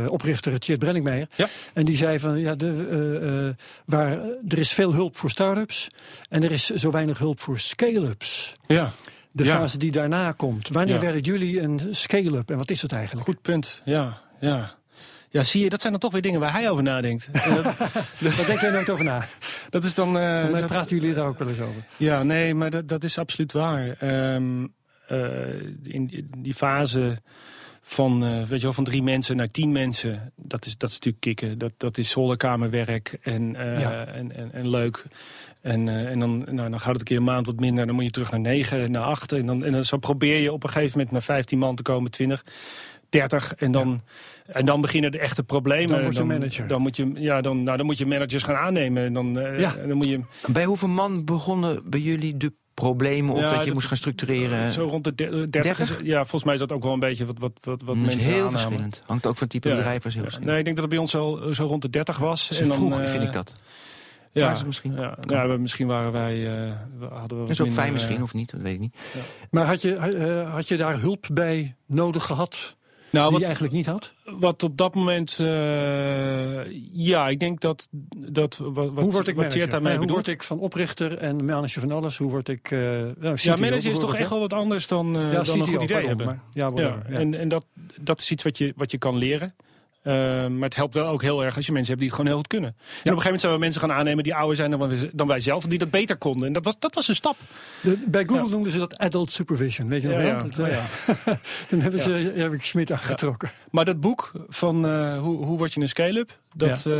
oprichter Tjeerd Brenningmeijer. Ja. En die zei van, ja, de, waar, er is veel hulp voor start-ups en er is zo weinig hulp voor scale-ups. Ja, De Ja. fase die daarna komt. Wanneer Ja. werden jullie een scale-up en wat is het eigenlijk? goed punt. Ja, ja. Ja, zie je, dat zijn dan toch weer dingen waar hij over nadenkt. [laughs] En dat, Daar denk jij nooit over na. [laughs] dat is dan. mij dat- praten jullie daar ook wel eens over. Ja, nee, maar dat, dat is absoluut waar. Ehm, eh, in die fase van, eh, weet je wel, van drie mensen naar tien mensen. Dat is, dat is natuurlijk kicken. Dat, dat is zolderkamerwerk en, eh, Ja. en, en, en leuk. En, eh, en dan, nou, dan gaat het een keer een maand wat minder. Dan moet je terug naar negen, naar acht. En dan, en dan zo probeer je op een gegeven moment naar 15 man te komen, 20. 30 en dan, en dan beginnen de echte problemen. Dan word je manager. Dan moet je, ja, dan, nou, dan moet je managers gaan aannemen. En dan, eh, Ja. dan moet je Bij hoeveel man begonnen bij jullie de problemen of Ja, dat je dat- moest gaan structureren? zo rond de der- 30. is- 30? ja, volgens mij is dat ook wel een beetje wat, wat, wat, wat mensen heel aannamen. verschillend. Hangt ook van type Ja. bedrijf was heel Ja. Nee, ik denk dat het bij ons zo, zo rond de 30 was. En dan, vroeg, eh, vind ik dat. Ja, misschien? Ja, ja, misschien waren wij. eh, we hadden we Dat is ook fijn eh, misschien, of niet? Dat weet ik niet. Maar had je, eh, had je daar hulp bij nodig gehad Nou, die wat, je eigenlijk niet had? wat op dat moment. eh, ja, ik denk dat. dat wat, hoe word ik manager? Daarmee hoe bedoelt. word ik van oprichter en manager van alles? Hoe word ik... nou, Ja, manager is toch echt wel wat anders dan, eh, Ja, dan een goed idee pardon, hebben. maar- ja, ja. En, en dat, dat is iets wat je, wat je kan leren. Eh, maar het helpt wel ook heel erg als je mensen hebt die het gewoon heel goed kunnen. En op een gegeven moment zijn we mensen gaan aannemen die ouder zijn dan, wij- dan wij zelf, die dat beter konden. En dat was, dat was een stap. De- bij Google noemden ze dat adult supervision, weet je nog Ja, wel? ja. Dat, Oh, eh, ja. [laughs] Toen hebben ze, heb ik Smit aangetrokken. Maar dat boek van eh, hoe, hoe word je een scale-up, dat, eh,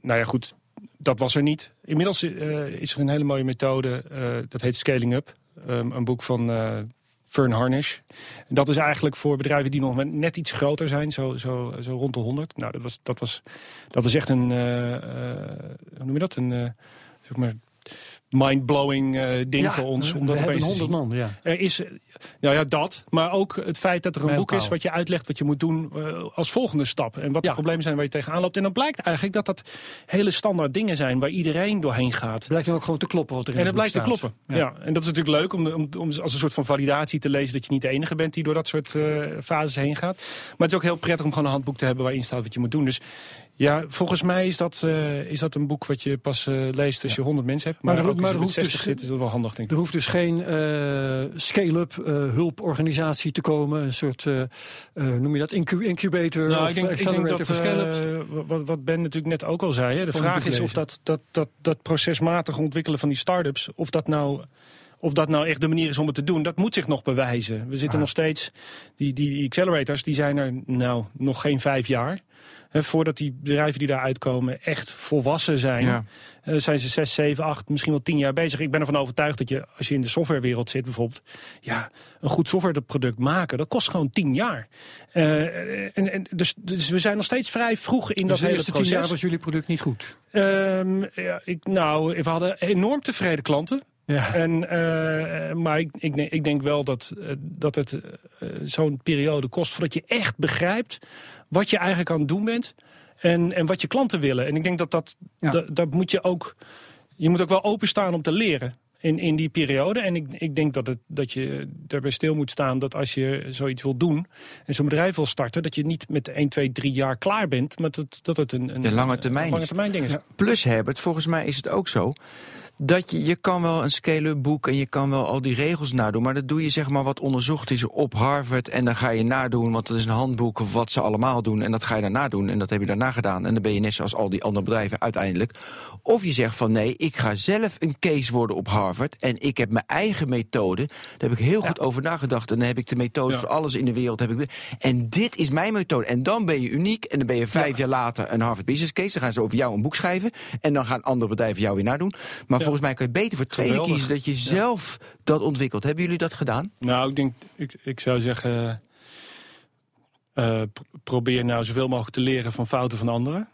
nou ja, goed, dat was er niet. Inmiddels is er een hele mooie methode, dat heet Scaling Up. Ehm, een boek van Fern Harnish. Dat is eigenlijk voor bedrijven die nog net iets groter zijn, zo, zo, zo rond de 100. Nou, dat was, dat was, dat is echt een, eh, eh, hoe noem je dat? Een, eh, zeg maar, mind-blowing eh, ding Ja, voor ons. we Om dat hebben te 100 zien. man, ja. Er is, eh, nou ja, dat. Maar ook het feit dat er een boek is wat je uitlegt wat je moet doen eh, als volgende stap. En wat Ja. de problemen zijn waar je tegenaan loopt. En dan blijkt eigenlijk dat dat hele standaard dingen zijn waar iedereen doorheen gaat. Blijkt dan ook gewoon te kloppen wat er in En het dat blijkt te kloppen. Ja. en dat is natuurlijk leuk om, om, om als een soort van validatie te lezen dat je niet de enige bent die door dat soort fases heen gaat. Maar het is ook heel prettig om gewoon een handboek te hebben waarin staat wat je moet doen. Dus ja, volgens mij is dat, eh, is dat een boek wat je pas eh, leest als je 100 mensen hebt. Maar Maar, er- maar er hoeft 60 dus- zit, is dat wel handig, denk ik. Er hoeft dus geen eh, scale-up hulporganisatie te komen. Een soort, noem je dat, incu- incubator Nou, of ik denk, ik denk dat voor scale-ups? wat, wat Ben natuurlijk net ook al zei. Hè, de vraag is of dat, dat, dat, dat procesmatig ontwikkelen van die start-ups... of dat nou... Of dat nou echt de manier is om het te doen, dat moet zich nog bewijzen. We zitten Ah. nog steeds, die, die accelerators, die zijn er nou nog geen vijf jaar. Voordat die bedrijven die daar uitkomen echt volwassen zijn, Ja. eh, zijn ze zes, zeven, acht, misschien wel tien jaar bezig. Ik ben ervan overtuigd dat je, als je in de softwarewereld zit bijvoorbeeld, ja, een goed softwareproduct maken, dat kost gewoon tien jaar. Eh, en, en, dus, dus we zijn nog steeds vrij vroeg in Dus dat de hele eerste tien proces. jaar was jullie product niet goed. Ehm, ja, ik, nou, we hadden enorm tevreden klanten. Ja. En, eh, maar ik, ik, denk- ik denk wel dat, eh, dat het eh, zo'n periode kost voordat je echt begrijpt wat je eigenlijk aan het doen bent en, en wat je klanten willen. En ik denk dat dat, Ja. dat, dat moet je ook, je moet ook wel openstaan om te leren. In, in die periode. En ik, ik denk dat, het, dat je daarbij stil moet staan dat als je zoiets wil doen. en zo'n bedrijf wil starten. dat je niet met 1, 2, 3 jaar klaar bent. maar dat, dat het een, een De lange termijn een lange termijn ding is. Ja. Plus Herbert, volgens mij is het ook zo dat je, je kan wel een scale-up boek en je kan wel al die regels nadoen, maar dat doe je zeg maar wat onderzocht is op Harvard en dan ga je nadoen, want dat is een handboek wat ze allemaal doen en dat ga je daarna doen en dat heb je daarna gedaan en dan ben je net zoals al die andere bedrijven uiteindelijk. Of je zegt van nee, ik ga zelf een case worden op Harvard en ik heb mijn eigen methode. Daar heb ik heel goed over nagedacht en dan heb ik de methode Ja. voor alles in de wereld. Heb ik, en dit is mijn methode en dan ben je uniek en dan ben je vijf jaar later een Harvard Business Case. Dan gaan ze over jou een boek schrijven en dan gaan andere bedrijven jou weer nadoen. Maar volgens mij kan je beter voor het tweede Geweldig. kiezen dat je zelf dat ontwikkelt. Hebben jullie dat gedaan? Nou, ik denk, ik, ik zou zeggen, eh, p- probeer nou zoveel mogelijk te leren van fouten van anderen.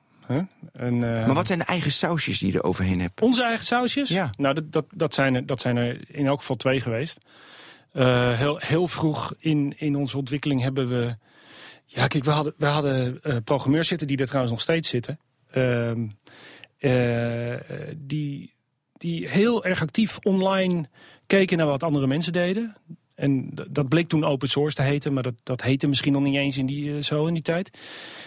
En, eh, Maar wat zijn de eigen sausjes die je er overheen hebt? Onze eigen sausjes? Ja. Nou, dat, dat, dat, zijn er, dat zijn er in elk geval twee geweest. Eh, heel, heel vroeg in, in onze ontwikkeling hebben we... Ja, kijk, we hadden, we hadden eh, programmeurs zitten, die er trouwens nog steeds zitten. Ehm, eh, die, die heel erg actief online keken naar wat andere mensen deden. En dat bleek toen open source te heten, maar dat, dat heette misschien nog niet eens in die, eh, zo in die tijd.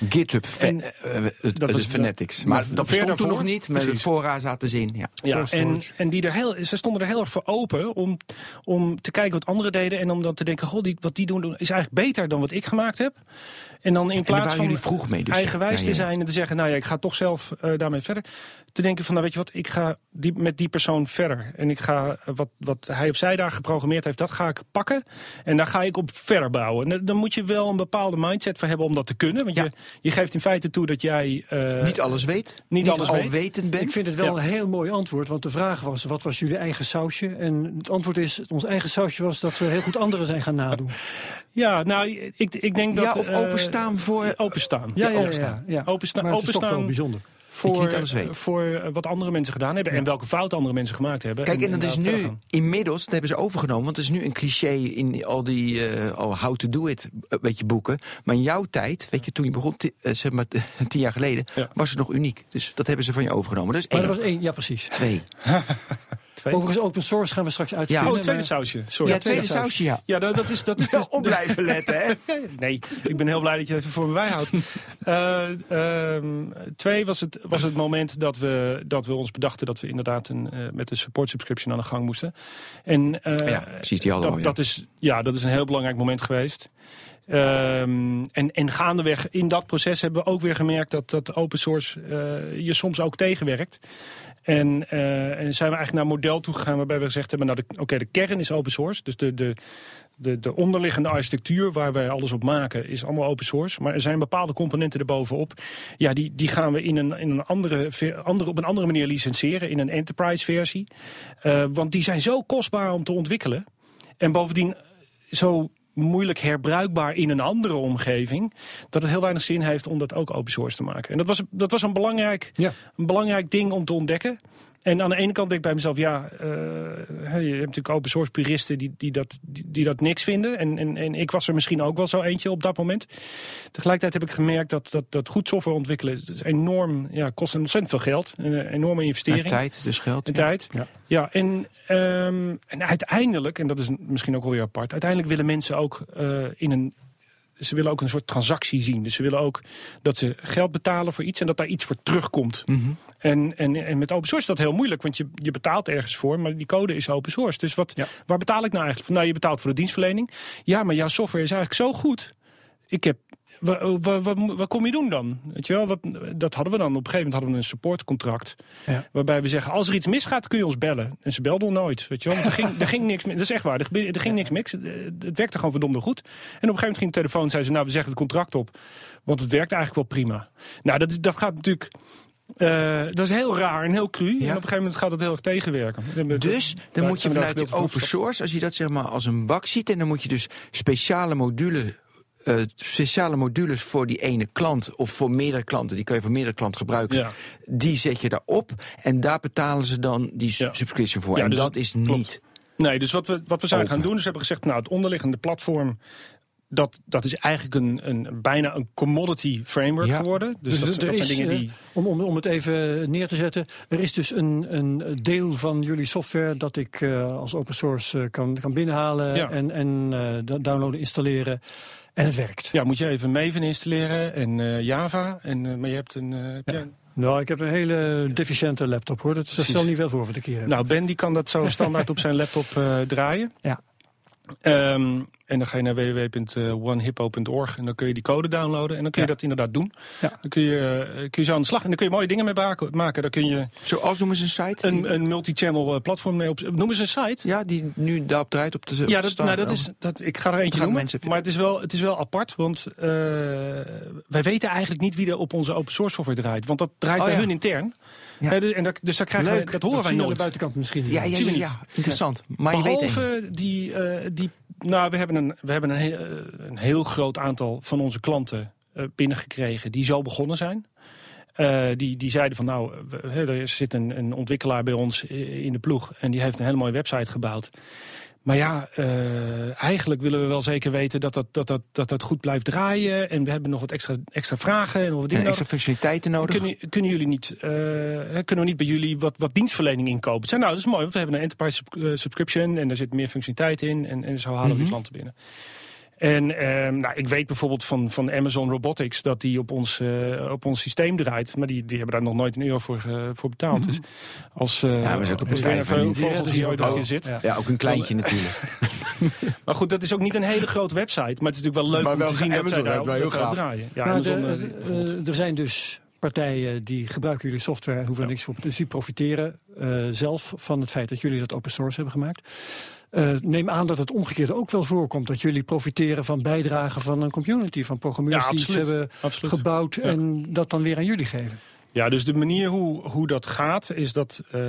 GitHub, En- eh, eh, het, dat was- Fanatics. dat- Maar maar dat bestond toen nog niet, met de fora zaten ze in. Ja. Ja, en, en die er heel, ze stonden er heel erg voor open om, om te kijken wat anderen deden. En om dan te denken, goh, die, wat die doen is eigenlijk beter dan wat ik gemaakt heb. En dan in En plaats van jullie vroeg mee. Dus eigenwijs ja, ja, te zijn en te zeggen, nou ja, ik ga toch zelf daarmee verder. Te denken van, nou weet je wat, ik ga die, met die persoon verder. En ik ga wat, wat hij of zij daar geprogrammeerd heeft, dat ga ik pakken. Pakken en daar ga ik op verder bouwen. En dan moet je wel een bepaalde mindset voor hebben om dat te kunnen. Want Ja. je, je geeft in feite toe dat jij... eh, niet alles weet. niet alles weet. alwetend bent. Ik vind het wel Ja. een heel mooi antwoord, want de vraag was: wat was jullie eigen sausje? En het antwoord is: ons eigen sausje was dat we heel goed anderen zijn gaan nadoen. [laughs] Ja, nou, ik, ik denk dat... ja, of eh, openstaan voor... Openstaan. Ja, ja, ja. openstaan. ja, ja. Openstaan- Maar het is toch openstaan- wel bijzonder. Voor, voor eh, wat andere mensen gedaan hebben en welke fout andere mensen gemaakt hebben. Kijk, en dat is nu inmiddels, dat hebben ze overgenomen, want het is nu een cliché in al die eh, oh, how to do it, eh, weet je, boeken. Maar in jouw tijd, weet je, toen je begon, eh, zeg maar [laughs] tien jaar geleden, Ja. was het nog uniek. Dus dat hebben ze van je overgenomen. Maar één. dat was één, ja, precies. Twee. [laughs] Twee. Overigens, open source gaan we straks uitspelen. Oh, het tweede sausje. Sorry. Ja, tweede tweede sausje, ja. Ja, dat, dat is, dat is dus, Op blijven [laughs] letten, hè? Nee, ik ben heel blij dat je het even voor me bijhoudt. [laughs] Eh, ehm, twee was het, was het moment dat we, dat we ons bedachten dat we inderdaad een, eh, met de support subscription aan de gang moesten. En, eh, Ja, precies, die hadden we dat, al, ja. dat is, ja, dat is een heel belangrijk moment geweest. Ehm, en, en gaandeweg in dat proces hebben we ook weer gemerkt dat, dat open source eh, je soms ook tegenwerkt. En, eh, en zijn we eigenlijk naar een model toegegaan waarbij we gezegd hebben, nou, oké, de kern is open source. Dus de, de, de, de onderliggende architectuur waar wij alles op maken is allemaal open source. Maar er zijn bepaalde componenten erbovenop. Ja, die, die gaan we in een, in een andere, andere, op een andere manier licenseren, in een enterprise versie. Eh, want die zijn zo kostbaar om te ontwikkelen. En bovendien zo moeilijk herbruikbaar in een andere omgeving... dat het heel weinig zin heeft om dat ook open source te maken. En dat was, dat was een, belangrijk, Ja. een belangrijk ding om te ontdekken. En aan de ene kant denk ik bij mezelf... ja, eh, hè, je hebt natuurlijk open source puristen die, die, dat, die, die dat niks vinden. En, en, en ik was er misschien ook wel zo eentje op dat moment. Tegelijkertijd heb ik gemerkt dat, dat, dat goed software ontwikkelen... is enorm, ja, kost ontzettend veel geld. Een enorme investering. En tijd, dus geld. En ja. tijd. Ja. Ja, en, ehm, en uiteindelijk, en dat is misschien ook wel weer apart, uiteindelijk willen mensen ook eh, in een. Ze willen ook een soort transactie zien. Dus ze willen ook dat ze geld betalen voor iets en dat daar iets voor terugkomt. Mhm. En, en, en met open source is dat heel moeilijk, want je, je betaalt ergens voor, maar die code is open source. Dus wat, Ja. waar betaal ik nou eigenlijk voor? Nou, je betaalt voor de dienstverlening. Ja, maar jouw software is eigenlijk zo goed. Ik heb. Wat, wat, wat, wat kom je doen dan? Weet je wel, wat, dat hadden we dan. Op een gegeven moment hadden we een supportcontract. Ja. Waarbij we zeggen, als er iets misgaat, kun je ons bellen. En ze belden nooit. Weet je wel? Want er, ging, er ging niks. Dat is echt waar. Er, er ging niks mis. Het werkte gewoon verdomde goed. En op een gegeven moment ging de telefoon en zei ze, nou, we zeggen het contract op. Want het werkt eigenlijk wel prima. Nou, dat, is, dat gaat natuurlijk. Eh, dat is heel raar en heel cru. En op een gegeven moment gaat het heel erg tegenwerken. Dus dan Daar moet je we vanuit de open source, als je dat zeg maar als een bak ziet, en dan moet je dus speciale module, eh, speciale modules voor die ene klant of voor meerdere klanten, die kan je voor meerdere klanten gebruiken. Ja. Die zet je daarop en daar betalen ze dan die Ja. subscription voor. Ja, en dus dat is klopt. niet. Nee, dus wat we, wat we zijn Open. gaan doen, is hebben gezegd, nou, het onderliggende platform. Dat, dat is eigenlijk een, een, bijna een commodity framework Ja. geworden. Dus, Dus dat, zijn dingen eh, die. Om, om, om het even neer te zetten. Er is dus een, een deel van jullie software dat ik eh, als open source eh, kan, kan binnenhalen Ja. en, en downloaden, installeren. En het werkt. Ja, moet je even Maven installeren en Java. En, maar je hebt een. een- Nou, ik heb een hele deficiënte laptop hoor. Dat, dat stel niet veel voor wat ik hier heb. Nou, Ben die kan dat zo standaard op zijn laptop draaien. Ja. Ehm, en dan ga je naar www.onehippo.org en dan kun je die code downloaden. En dan kun je Ja. dat inderdaad doen. Ja. Dan kun je, eh, kun je zo aan de slag. En dan kun je mooie dingen mee maken. Dan kun je Zoals noemen ze een site? een, een multi-channel eh, platform mee op. Noem eens een site. ja, die nu daarop draait op de op Ja, de dat, nou, dat is, dat, ik ga er eentje noemen. Maar het is, wel, het is wel apart, want eh, wij weten eigenlijk niet wie er op onze open source software draait. Want dat draait Oh, bij ja. hun intern. Ja. De- en dat, dus daar krijgen Leuk. we, dat horen dat wij we aan nooit. de buitenkant misschien. Ja, ja, interessant. Maar je weet één. Behalve die, eh, die. Nou, we hebben we hebben een, eh, een heel groot aantal van onze klanten eh, binnengekregen die zo begonnen zijn. Eh, die, die zeiden van nou, er zit een, een ontwikkelaar bij ons in de ploeg en die heeft een hele mooie website gebouwd. Maar ja, eh, eigenlijk willen we wel zeker weten dat dat, dat, dat, dat dat goed blijft draaien. En we hebben nog wat extra, extra vragen en nog wat En dingen extra functionaliteiten nodig. Kunnen, kunnen jullie niet, eh, kunnen we niet bij jullie wat, wat dienstverlening inkopen? Zei, nou, dat is mooi, want we hebben een enterprise eh, subscription en daar zit meer functionaliteit in en, en zo halen we Mhm. die klanten binnen. En ehm, nou, ik weet bijvoorbeeld van, van Amazon Robotics dat die op ons, eh, op ons systeem draait. Maar die, die hebben daar nog nooit een euro voor, eh, voor betaald. Dus als, eh Mhm. Ja, we zitten op een Vogels limiet. hier ooit Oh, zit. ja. Ja, ook een kleintje [laughs] natuurlijk. Maar goed, dat is ook niet een hele grote website. Maar het is natuurlijk wel leuk Maar om wel te zien dat zij Amazon, daar, dat is wel dat heel zij daar gaaf. draaien. Ja, Maar Amazon, de- er zijn dus partijen die gebruiken jullie software, hoeven er niks voor. Dus die profiteren eh, zelf van het feit dat jullie dat open source hebben gemaakt. Uh, neem aan dat het omgekeerde ook wel voorkomt. Dat jullie profiteren van bijdragen van een community, van programmeurs die iets hebben gebouwd en dat dan weer aan jullie geven. Ja, dus de manier hoe, hoe dat gaat is dat uh,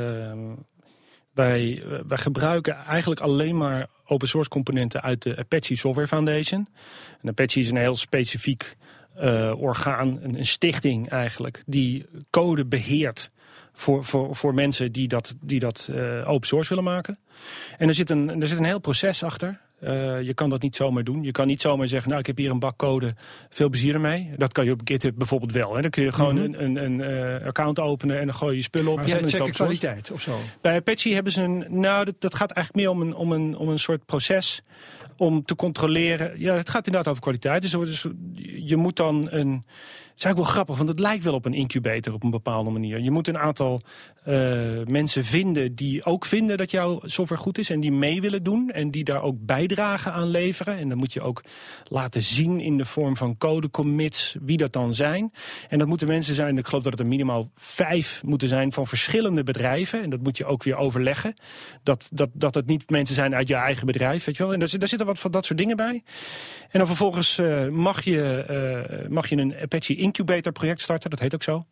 wij, wij gebruiken eigenlijk alleen maar open source componenten uit de Apache Software Foundation. En Apache is een heel specifiek uh, orgaan, een, een, stichting eigenlijk, die code beheert voor, voor, voor mensen die dat, die dat uh, open source willen maken. En er zit een, er zit een heel proces achter. Uh, je kan dat niet zomaar doen. Je kan niet zomaar zeggen, nou ik heb hier een bak code, veel plezier ermee. Dat kan je op GitHub bijvoorbeeld wel. Hè. Dan kun je gewoon mm -hmm. een, een, een uh, account openen en dan gooi je spullen op. Maar en ze checken kwaliteit of zo? Bij Apache hebben ze een, nou dat, dat gaat eigenlijk meer om een, om een, om een soort proces om te controleren. Ja, het gaat inderdaad over kwaliteit. Dus, dus je moet dan een is eigenlijk wel grappig, want het lijkt wel op een incubator op een bepaalde manier. Je moet een aantal uh, mensen vinden die ook vinden dat jouw software goed is en die mee willen doen en die daar ook bijdragen aan leveren. En dan moet je ook laten zien in de vorm van code commits wie dat dan zijn. En dat moeten mensen zijn, ik geloof dat het er minimaal vijf moeten zijn van verschillende bedrijven. En dat moet je ook weer overleggen. Dat, dat, dat het niet mensen zijn uit je eigen bedrijf, weet je wel. En daar, daar zitten wat van dat soort dingen bij. En dan vervolgens uh, mag, je, uh, mag je een Apache incubator project starten, dat heet ook zo.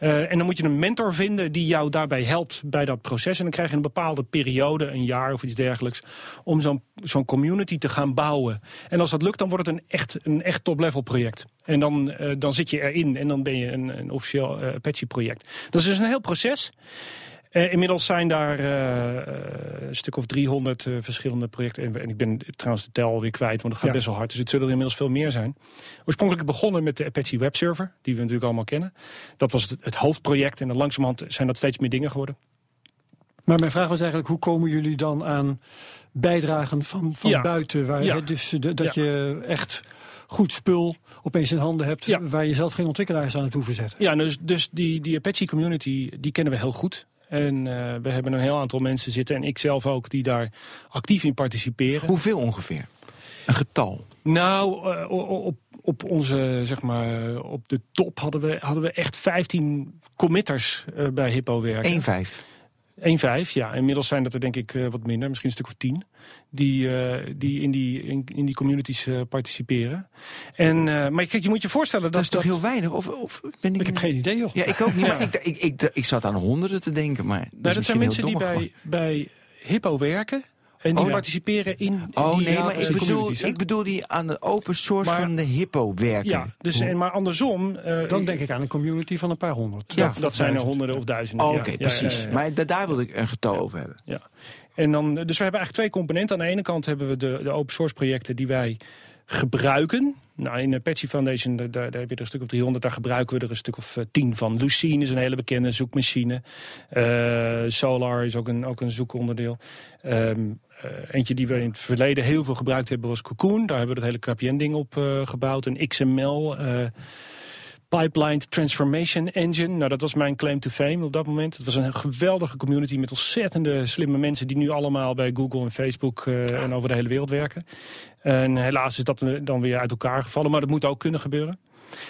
Uh, en dan moet je een mentor vinden die jou daarbij helpt bij dat proces. En dan krijg je een bepaalde periode, een jaar of iets dergelijks, om zo'n zo'n community te gaan bouwen. En als dat lukt, dan wordt het een echt, een echt top-level project. En dan, uh, dan zit je erin en dan ben je een, een officieel uh, Apache project. Dat is dus een heel proces. Uh, inmiddels zijn daar uh, een stuk of 300 uh, verschillende projecten. En, en, ik ben trouwens de tel alweer kwijt, want het gaat ja. best wel hard. Dus het zullen er inmiddels veel meer zijn. Oorspronkelijk begonnen met de Apache Web Server, die we natuurlijk allemaal kennen. Dat was het, het hoofdproject en dan langzamerhand zijn dat steeds meer dingen geworden. Maar mijn vraag was eigenlijk, hoe komen jullie dan aan bijdragen van, van ja. buiten? Waar, ja. Dus de, dat je echt goed spul opeens in handen hebt... Ja. waar je zelf geen ontwikkelaars aan het hoeven zetten. Ja, dus, dus die, die Apache community, die kennen we heel goed. En uh, we hebben een heel aantal mensen zitten, en ik zelf ook, die daar actief in participeren. Hoeveel ongeveer? Een getal? Nou, uh, op, op onze, zeg maar, op de top hadden we, hadden we echt 15 committers uh, bij Hippo werken. 1-5? 1,5, ja. Inmiddels zijn dat er denk ik uh, wat minder, misschien een stuk of tien, die, uh, die, in, die in, in die communities uh, participeren. En, maar kijk, je moet je voorstellen dat... Dat is toch dat... heel weinig? Of, of ben ik... ik heb geen idee, joh. Ja, ik ook niet, ja. ik, ik, ik, ik, zat aan honderden te denken, maar... Dat, nou, dat zijn mensen die bij, bij Hippo werken en die oh, participeren in, oh, die nee, maar ik bedoel, ik bedoel die aan de open source maar, van de Hippo werken. Ja, dus, en, maar andersom... Uh, Dan denk ik aan een community van een paar honderd. Ja, dat zijn er honderden of duizenden. Oh, Oké, okay, ja, precies. Ja, ja, maar da daar wil ik een getal over hebben. Ja. En dan, dus we hebben eigenlijk twee componenten. Aan de ene kant hebben we de, de open source projecten die wij gebruiken. Nou, in de Apache Foundation, daar, daar, heb je er een stuk of 300, daar gebruiken we er een stuk of uh, 10 van. Lucene is een hele bekende zoekmachine. Uh, Solar is ook een, ook een zoekonderdeel. Um, eentje die we in het verleden heel veel gebruikt hebben was Cocoon. Daar hebben we het hele KPN-ding op uh, gebouwd. Een XML, uh, Pipeline Transformation Engine. Nou, dat was mijn claim to fame op dat moment. Het was een geweldige community met ontzettende slimme mensen... die nu allemaal bij Google en Facebook en over de hele wereld werken. En helaas is dat dan weer uit elkaar gevallen. Maar dat moet ook kunnen gebeuren.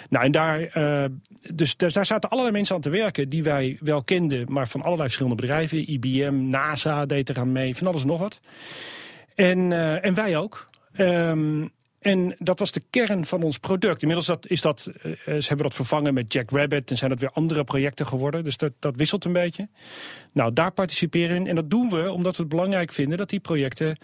Nou, en daar, uh, dus daar, zaten allerlei mensen aan te werken die wij wel kenden, maar van allerlei verschillende bedrijven. IBM, NASA deed eraan mee, van alles en nog wat. En, uh, en wij ook. Um, en dat was de kern van ons product. Inmiddels dat, is dat, uh, ze hebben dat vervangen met Jack Rabbit en zijn dat weer andere projecten geworden. Dus dat, dat wisselt een beetje. Nou, daar participeren we in. En dat doen we omdat we het belangrijk vinden dat die projecten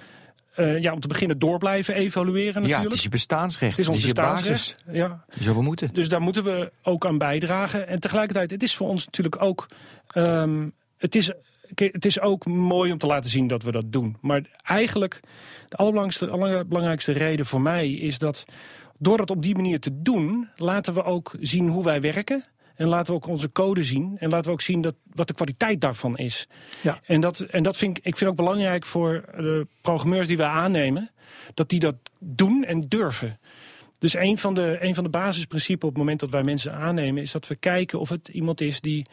uh, ja, om te beginnen door blijven evalueren natuurlijk. Ja, het is je bestaansrecht. Het is ons het is bestaansrecht. Ja. Zo we moeten. Dus daar moeten we ook aan bijdragen. En tegelijkertijd, het is voor ons natuurlijk ook... Um, het is het is ook mooi om te laten zien dat we dat doen. Maar eigenlijk, de allerbelangrijkste reden voor mij is dat... door dat op die manier te doen, laten we ook zien hoe wij werken... En laten we ook onze code zien. En laten we ook zien dat, wat de kwaliteit daarvan is. Ja. En dat, en dat vind ik, ik vind ook belangrijk voor de programmeurs die we aannemen. Dat die dat doen en durven. Dus een van, de, een van de basisprincipes op het moment dat wij mensen aannemen... is dat we kijken of het iemand is die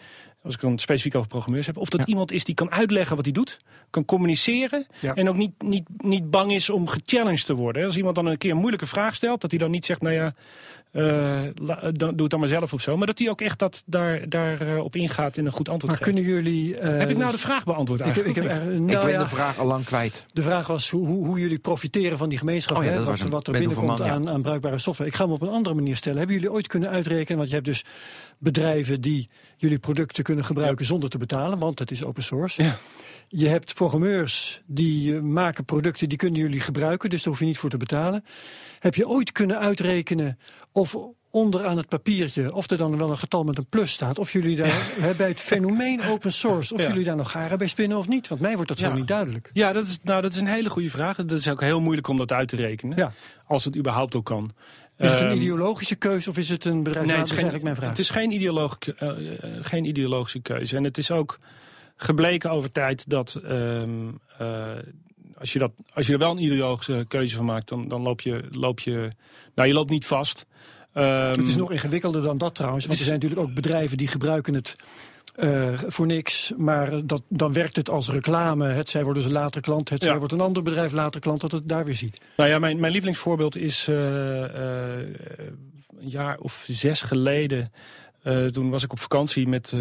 als ik dan specifiek over programmeurs heb. Of dat Ja. iemand is die kan uitleggen wat hij doet, kan communiceren. Ja. En ook niet, niet, niet bang is om gechallenged te worden. Als iemand dan een keer een moeilijke vraag stelt, dat hij dan niet zegt, nou ja, eh, la- dan, doe het dan maar zelf of zo. Maar dat hij ook echt dat, daar, daar eh, op ingaat en een goed antwoord Maar geeft. kunnen jullie... eh, Heb ik nou de vraag beantwoord ik heb, ik heb, ik nou ben ja, de vraag al lang kwijt. De vraag was hoe, hoe, hoe jullie profiteren van die gemeenschap. Oh ja, hè, wat, hem. wat er binnenkomt man, ja. aan, aan bruikbare software. Ik ga hem op een andere manier stellen. Hebben jullie ooit kunnen uitrekenen? Want je hebt dus bedrijven die jullie producten kunnen gebruiken zonder te betalen. Want het is open source. Ja. Je hebt programmeurs die eh, maken producten die kunnen jullie gebruiken. Dus daar hoef je niet voor te betalen. Heb je ooit kunnen uitrekenen of onderaan het papiertje... of er dan wel een getal met een plus staat... of jullie daar [laughs] bij het fenomeen open source... of Ja. jullie daar nog garen bij spinnen of niet? Want mij wordt dat zo niet duidelijk. Ja, dat is, nou, dat is een hele goede vraag. Dat is ook heel moeilijk om dat uit te rekenen. Ja. Als het überhaupt ook kan. Is het een Ehm, ideologische keuze of is het een bedrijf? Nee, dat het is is, eigenlijk geen, mijn vraag. het is geen, ideoloog, eh, eh, geen ideologische keuze. En het is ook gebleken over tijd dat ehm, eh, als, je dat als je er wel een ideologische keuze van maakt, dan, dan loop, je, loop je. Nou, je loopt niet vast. Ehm, het is nog ingewikkelder dan dat trouwens. Want er zijn natuurlijk ook bedrijven die gebruiken het eh, voor niks. Maar dat, dan werkt het als reclame. Het zij worden ze later klant. Het zij Ja. wordt een ander bedrijf later klant. Dat het daar weer ziet. Nou ja, mijn, mijn lievelingsvoorbeeld is eh, eh, een jaar of zes geleden. toen was ik op vakantie met,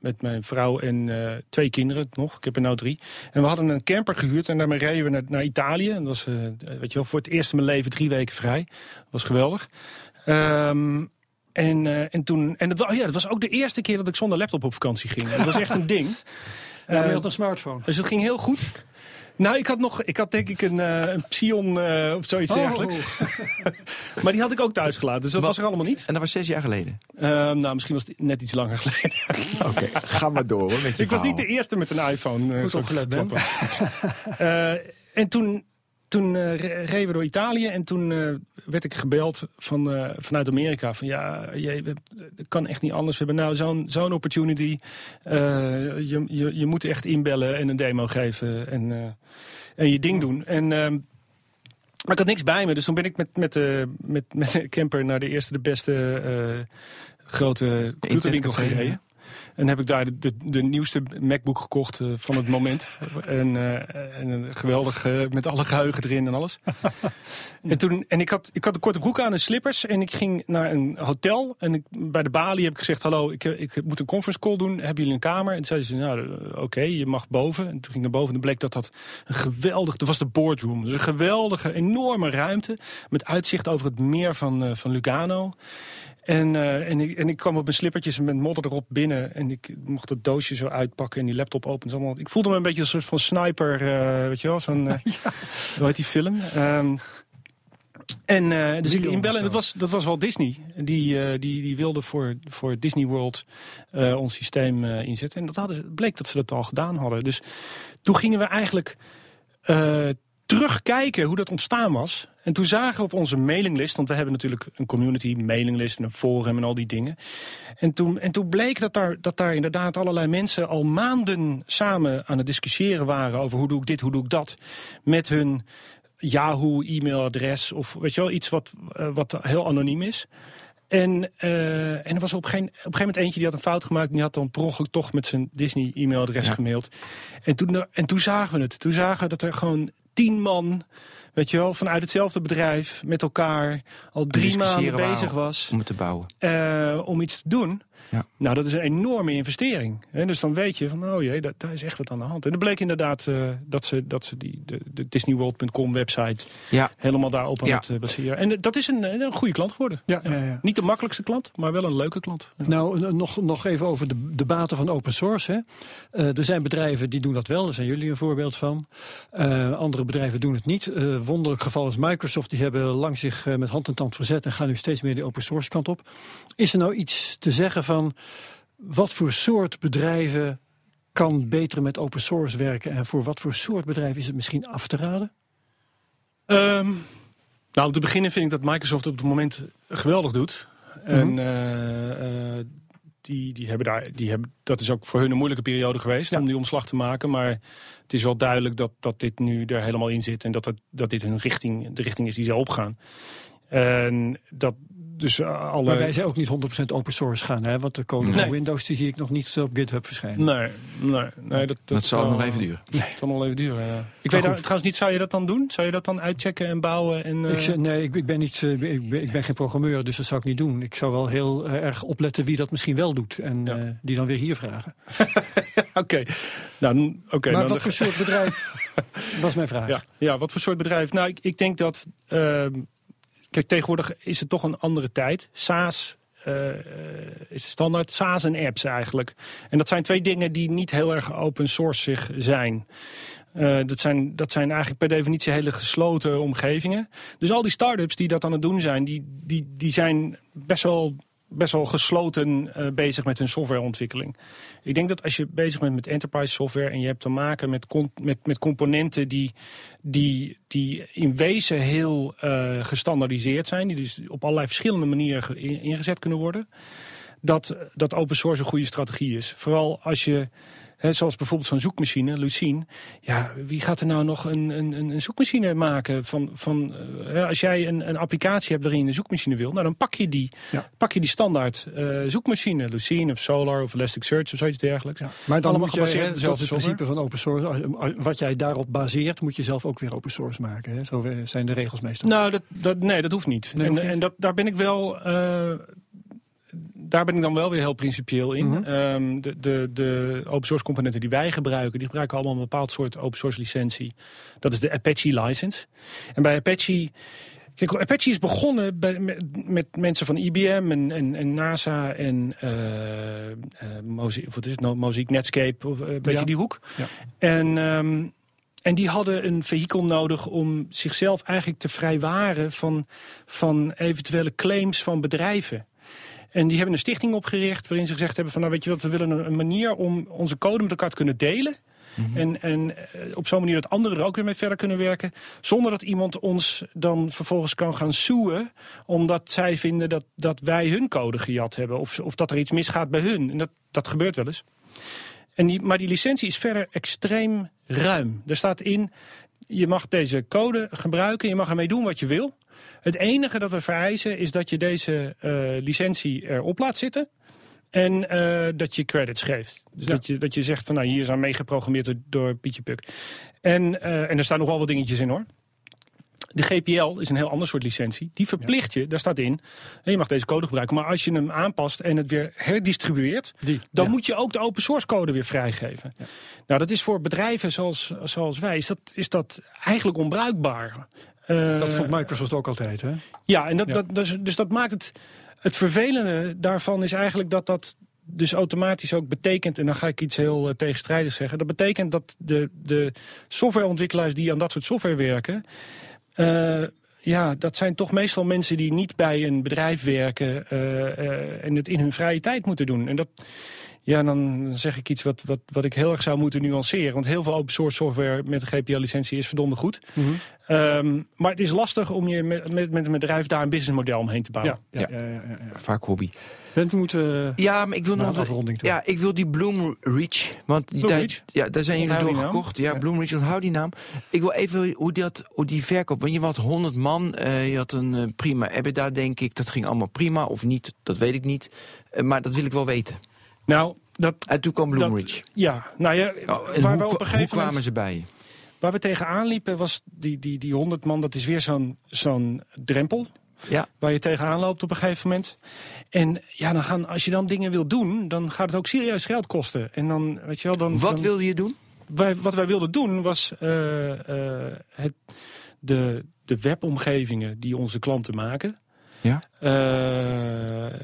met mijn vrouw en twee kinderen nog. Ik heb er nou drie. En we hadden een camper gehuurd en daarmee reden we naar, naar Italië. En dat was, weet je wel, voor het eerst in mijn leven drie weken vrij. Dat was geweldig. Ehm, en, eh, en toen, en dat, oh ja, dat was ook de eerste keer dat ik zonder laptop op vakantie ging. Dat was echt een ding. [laughs] Ja, maar je Eh, had een smartphone. dus het ging heel goed. Nou, ik had nog, ik had denk ik een, eh, een Psion eh, of zoiets Oh. dergelijks. [laughs] maar die had ik ook thuis gelaten, dus dat Wat- was er allemaal niet. En dat was zes jaar geleden. Ehm, nou, misschien was het net iets langer geleden. [laughs] Oké, ga maar door hoor met je ik was niet de eerste met een iPhone. eh, Goed opgelet, Ben. Eh, en toen, toen re- reden we door Italië en toen eh, werd ik gebeld van, eh, vanuit Amerika. Van ja, je, het kan echt niet anders. We hebben nou zo'n zo'n opportunity. Je, je, je moet echt inbellen en een demo geven en, en je ding doen. En... ehm, maar ik had niks bij me, dus toen ben ik met, met, met, met de camper naar de eerste, de beste grote computerwinkel gereden. En heb ik daar de, de, de nieuwste MacBook gekocht eh, van het moment. en, eh, en een geweldig, eh, met alle geheugen erin en alles. [laughs] en toen, en ik had, ik had een korte broek aan en slippers. En ik ging naar een hotel. En ik, bij de balie heb ik gezegd, hallo, ik, ik moet een conference call doen. Hebben jullie een kamer? En toen zeiden ze, nou, oké, je mag boven. En toen ging ik naar boven en bleek dat dat een geweldig... Dat was de boardroom. Dus een geweldige, enorme ruimte. Met uitzicht over het meer van, van Lugano. En, eh, en, ik, en ik kwam op mijn slippertjes en met modder erop binnen. En ik mocht het doosje zo uitpakken en die laptop openen. Allemaal. Ik voelde me een beetje een soort van sniper, eh, weet je wel? Zo'n, eh, [laughs] Hoe heet die film? Ehm, en dus ik inbellen. Dat was, dat was wel Disney. Die, die, die wilde voor, voor Disney World ons systeem inzetten. En dat hadden, ze- bleek dat ze dat al gedaan hadden. Dus toen gingen we eigenlijk terugkijken hoe dat ontstaan was. En toen zagen we op onze mailinglist, want we hebben natuurlijk een community mailinglist en een forum en al die dingen. En toen, en toen bleek dat daar, dat daar inderdaad allerlei mensen al maanden samen aan het discussiëren waren over hoe doe ik dit, hoe doe ik dat. Met hun Yahoo e-mailadres of weet je wel, iets wat, eh, wat heel anoniem is. En, eh, en er was op een, gegeven, op een gegeven moment eentje die had een fout gemaakt. En die had dan per ongeluk toch met zijn Disney e-mailadres Ja. gemaild. En toen, en toen zagen we het. Toen zagen we dat er gewoon tien man, weet je wel, vanuit hetzelfde bedrijf met elkaar al drie maanden bezig was Om het te bouwen. eh, om iets te doen. Ja. Nou, dat is een enorme investering. Dus dan weet je van, oh jee, daar, daar is echt wat aan de hand. En dat bleek inderdaad eh, dat ze, dat ze die, de, de DisneyWorld.com website Ja, helemaal daarop aan Ja. het eh, baseren. En eh, dat is een, een goede klant geworden. Ja, ja, ja. Niet de makkelijkste klant, maar wel een leuke klant. Nou, nog, nog even over de, de baten van open source. Hè. Er zijn bedrijven die doen dat wel, daar zijn jullie een voorbeeld van. Andere bedrijven doen het niet. Wonderlijk geval is Microsoft, die hebben lang zich met hand en tand verzet en gaan nu steeds meer de open source kant op. Is er nou iets te zeggen van wat voor soort bedrijven kan beter met open source werken en voor wat voor soort bedrijven is het misschien af te raden? Ehm, nou, om te beginnen vind ik dat Microsoft op het moment geweldig doet. En Mhm. eh, eh, die, die hebben daar, die hebben, dat is ook voor hun een moeilijke periode geweest Ja. om die omslag te maken. Maar het is wel duidelijk dat, dat dit nu er helemaal in zit. En dat, het, dat dit hun richting, de richting is die ze opgaan. En dat, dus uh, alle... Maar wij zijn ook niet 100% open source gaan, hè? Want de code Nee. van Windows die zie ik nog niet op GitHub verschijnen. Nee, nee, nee dat, Dat zal wel- nog even duren. Nee, het zal nog even duren, ja. Ik weet nou, trouwens niet, zou je dat dan doen? Zou je dat dan uitchecken en bouwen? En, eh, Ik, zeg- nee, ik, ik, ben niet, eh, ik, ben, ik ben geen programmeur, dus dat zou ik niet doen. Ik zou wel heel eh, erg opletten wie dat misschien wel doet. En Ja. eh, die dan weer hier vragen. [laughs] Oké, nou, oké. maar nou, wat voor soort bedrijf [laughs] was mijn vraag. Ja, ja, wat voor soort bedrijf? Nou, ik, ik denk dat. ehm, tegenwoordig is het toch een andere tijd. SaaS eh, is standaard. SaaS en apps eigenlijk. En dat zijn twee dingen die niet heel erg open source zijn. Eh, dat, zijn, dat zijn eigenlijk per definitie hele gesloten omgevingen. Dus al die start-ups die dat aan het doen zijn, die, die, die zijn best wel, best wel gesloten eh, bezig met hun softwareontwikkeling. Ik denk dat als je bezig bent met enterprise software en je hebt te maken met, met, met componenten die, die, die in wezen heel eh, gestandaardiseerd zijn, die dus op allerlei verschillende manieren ge- in- ingezet kunnen worden, dat, dat open source een goede strategie is. Vooral als je, zoals bijvoorbeeld zo'n zoekmachine, Lucene, ja, wie gaat er nou nog een, een, een zoekmachine maken? Van, van, eh, als jij een, een applicatie hebt waarin je een zoekmachine wil, nou dan pak je die, Ja. pak je die standaard eh, zoekmachine, Lucene of Solar of Elasticsearch of zoiets dergelijks. Maar dan Allemaal moet je, hè, dat het principe van open source. Wat jij daarop baseert, moet je zelf ook weer open source maken. Hè? Zo eh, zijn de regels meestal. Nou, dat, dat, nee, dat hoeft niet. Nee, en hoeft niet. en dat, daar ben ik wel. Daar ben ik dan wel weer heel principieel in. Mhm. Ehm, de, de, de open source componenten die wij gebruiken, die gebruiken allemaal een bepaald soort open source licentie. Dat is de Apache license. En bij Apache. Kijk, Apache is begonnen bij, met, met mensen van IBM en, en, en NASA en eh eh Mosaic, wat is het nou, Netscape, of, eh, een beetje Ja. die hoek. Ja. En, ehm, en die hadden een vehikel nodig om zichzelf eigenlijk te vrijwaren van, van eventuele claims van bedrijven. En die hebben een stichting opgericht waarin ze gezegd hebben van nou weet je wat, we willen een, een manier om onze code met elkaar te kunnen delen. En, en eh, op zo'n manier dat anderen er ook weer mee verder kunnen werken. Zonder dat iemand ons dan vervolgens kan gaan soeën. Omdat zij vinden dat, dat wij hun code gejat hebben. Of, of dat er iets misgaat bij hun. En dat, dat gebeurt wel eens. En die, maar die licentie is verder extreem ruim. Er staat in, je mag deze code gebruiken. Je mag ermee doen wat je wil. Het enige dat we vereisen is dat je deze eh, licentie erop laat zitten. En eh, dat je credits geeft. Dus Ja. dat, je, dat je zegt van nou hier is aan meegeprogrammeerd door, door Pietje Puk. En, eh, en er staan nog wel wat dingetjes in hoor. De GPL is een heel ander soort licentie. Die verplicht je, daar staat in, je mag deze code gebruiken. Maar als je hem aanpast en het weer herdistribueert, Die, dan ja. moet je ook de open source code weer vrijgeven. Nou, dat is voor bedrijven zoals, zoals wij, is dat, is dat eigenlijk onbruikbaar. Eh, Dat vond Microsoft ook altijd, hè? ja, en dat, Ja. Dat, dus, dus dat maakt het. Het vervelende daarvan is eigenlijk dat dat dus automatisch ook betekent, en dan ga ik iets heel eh, tegenstrijdigs zeggen. Dat betekent dat de, de softwareontwikkelaars die aan dat soort software werken. Eh, ja, dat zijn toch meestal mensen die niet bij een bedrijf werken eh, eh, en het in hun vrije tijd moeten doen. En dat, ja, dan zeg ik iets wat, wat, wat ik heel erg zou moeten nuanceren. Want heel veel open source software met een GPL-licentie is verdomde goed. Mhm. Ehm, maar het is lastig om je met, met, met een bedrijf daar een businessmodel omheen te bouwen. Ja, ja, ja, ja, ja, ja. Vaak hobby. Bent, we moeten... Ja, maar ik wil nog... een afronding toe. Ja, ik wil die Bloomreach. Want die tijd, ja, daar zijn jullie door gekocht. Ja, Ja. Bloomreach, onthoud die naam. Ik wil even hoe, dat, hoe die verkoop... Want je had 100 man, eh, je had een eh, prima EBITDA, denk ik. Dat ging allemaal prima, of niet, dat weet ik niet. Eh, maar dat wil ik wel weten. Nou, dat, En toen kwam Bloomreach. dat ja, nou ja, Oh, waar hoe, we op een hoe gegeven kwamen moment ze bij? waar we tegenaan liepen was die, die, die 100 man. Dat is weer zo'n zo'n drempel Ja, waar je tegenaan loopt op een gegeven moment. En ja, dan gaan, als je dan dingen wil doen, dan gaat het ook serieus geld kosten. En dan, weet je wel, dan. wat dan, wilde je doen? wij, wat wij wilden doen was eh, eh, het, de, de webomgevingen die onze klanten maken. Ja. eh,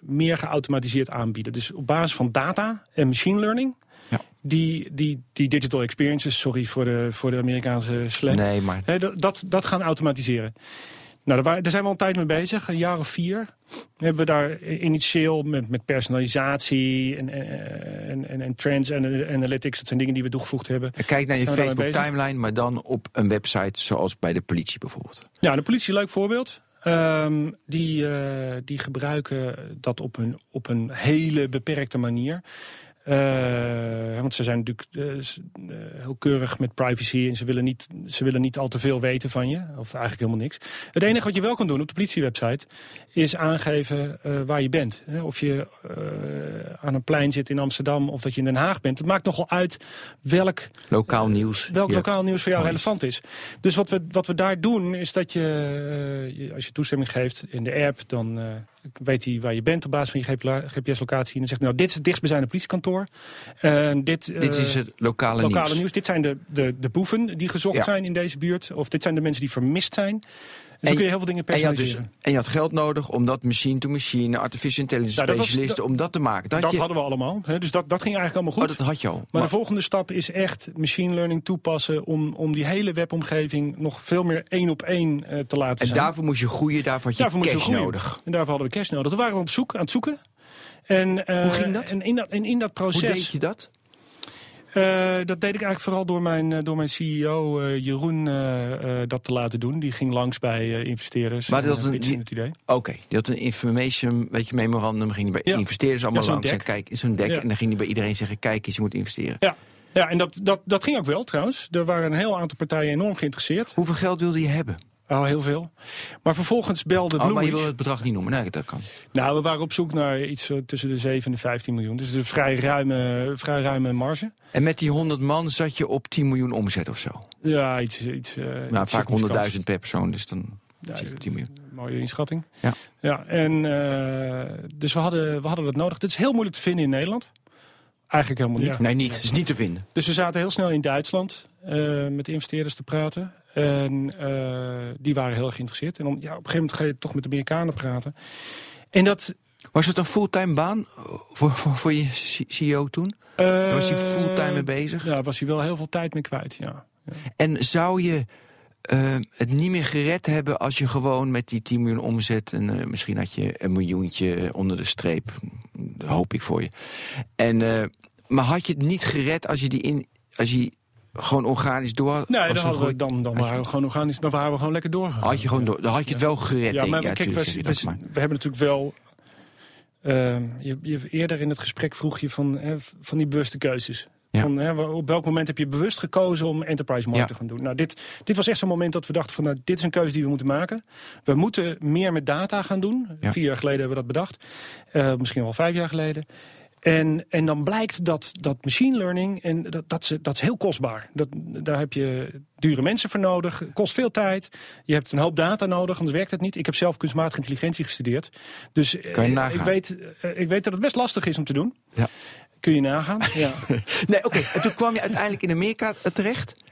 meer geautomatiseerd aanbieden. Dus op basis van data en machine learning. Ja. Die, die, die digital experiences, sorry voor de, voor de Amerikaanse slang. Nee, maar dat, dat gaan automatiseren. Nou, daar, zijn we al een tijd mee bezig, een jaar of vier. Hebben we daar initieel met, met personalisatie en, en, en, en trends en analytics, dat zijn dingen die we toegevoegd hebben. kijk naar je Zijn we daarmee Facebook bezig? timeline, maar dan op een website zoals bij de politie bijvoorbeeld. Ja, de politie, leuk voorbeeld. Ehm, die, eh, die gebruiken dat op een, op een hele beperkte manier. Uh, want ze zijn natuurlijk uh, heel keurig met privacy en ze willen, niet, ze willen niet al te veel weten van je. Of eigenlijk helemaal niks. Het enige wat je wel kan doen op de politiewebsite is aangeven uh, waar je bent. Of je aan een plein zit in Amsterdam of dat je in Den Haag bent. Het maakt nogal uit welk lokaal nieuws, welk lokaal nieuws voor jou relevant is. Dus wat we, wat we daar doen is dat je, als je toestemming geeft in de app, dan weet hij waar je bent op basis van je GPS-locatie. En dan zegt hij, nou, dit is het dichtstbijzijnde politiekantoor. Uh, dit, dit is het lokale, lokale nieuws. Dit zijn de, de, de boeven die gezocht zijn in deze buurt. Of dit zijn de mensen die vermist zijn. Dus en, kun je heel veel dingen personaliseren. En je, dus, en je had geld nodig om dat machine-to-machine, artificial intelligence nou, specialisten, om dat te maken. Dat, hadden we allemaal. Hè, dus dat, dat ging eigenlijk allemaal goed. Oh, dat had je al. Maar, maar, de volgende stap is echt machine learning toepassen om, om die hele webomgeving nog veel meer één op één uh, te laten en zijn. En daarvoor moest je groeien, daarvoor had je daarvoor cash nodig. En daarvoor hadden we cash nodig. Toen waren we op zoek, aan het zoeken. En, uh, Hoe ging dat? En in dat, en in dat proces... Hoe deed je dat? Uh, dat deed ik eigenlijk vooral door mijn, uh, door mijn CEO uh, Jeroen dat te laten doen. Die ging langs bij investeerders. Maar dat een, het idee. Oké, okay. die had een information, weet je, memorandum. Ging bij ja. investeerders allemaal ja, langs. En kijk, is een deck. Ja. En dan ging hij bij iedereen zeggen: kijk eens, je moet investeren. Ja. Ja, en dat, dat, dat ging ook wel trouwens. Er waren een heel aantal partijen enorm geïnteresseerd. Hoeveel geld wilde je hebben? Oh, heel veel. Maar vervolgens belde oh, maar je wil het bedrag niet noemen? Nee, dat kan. Nou, we waren op zoek naar iets tussen de 7 en de 15 miljoen. Dus een vrij ruime, vrij ruime marge. En met die 100 man zat je op 10 miljoen omzet of zo? Ja, iets... iets uh, nou, iets vaak 100.000 per persoon, dus dan ja, zit je op 10 miljoen. Mooie inschatting. Ja. ja en, uh, dus we hadden, we hadden dat nodig. Dit is heel moeilijk te vinden in Nederland. Eigenlijk helemaal niet. Ja. Nee, niet. Het is niet te vinden. Dus we zaten heel snel in Duitsland uh, met de investeerders te praten. En uh, die waren heel erg geïnteresseerd. En om, ja, op een gegeven moment ga je toch met de Amerikanen praten. En dat... Was het een fulltime baan voor, voor, voor je CEO toen? Uh, was hij fulltime mee bezig? Ja, was hij wel heel veel tijd mee kwijt, ja. ja. En zou je uh, het niet meer gered hebben als je gewoon met die 10 miljoen omzet... en misschien had je een miljoentje onder de streep, hoop ik voor je. En, maar had je het niet gered als je die in... Als je gewoon organisch door. Nee, dan, hadden we, dan, dan waren we gewoon organisch, dan waren we gewoon lekker doorgegaan. Had je gewoon door, dan had je het wel gered. Ja, maar kijk, we, we, we, hebben natuurlijk wel. Uh, je, je, eerder in het gesprek vroeg je van, hè, van die bewuste keuzes. Ja. Van, hè, op welk moment heb je bewust gekozen om enterprise markt ja. te gaan doen? Nou, dit, dit was echt zo'n moment dat we dachten van, nou, dit is een keuze die we moeten maken. We moeten meer met data gaan doen. Ja. Vier jaar geleden hebben we dat bedacht. Uh, misschien wel vijf jaar geleden. En, en dan blijkt dat, dat machine learning, en dat, dat, is, dat is heel kostbaar. Dat, daar heb je dure mensen voor nodig, kost veel tijd. Je hebt een hoop data nodig, anders werkt het niet. Ik heb zelf kunstmatige intelligentie gestudeerd. Dus uh, ik, weet, uh, ik weet dat het best lastig is om te doen. Ja. Kun je nagaan. [laughs] ja. nee, oké. Okay. En toen kwam je uiteindelijk in Amerika terecht?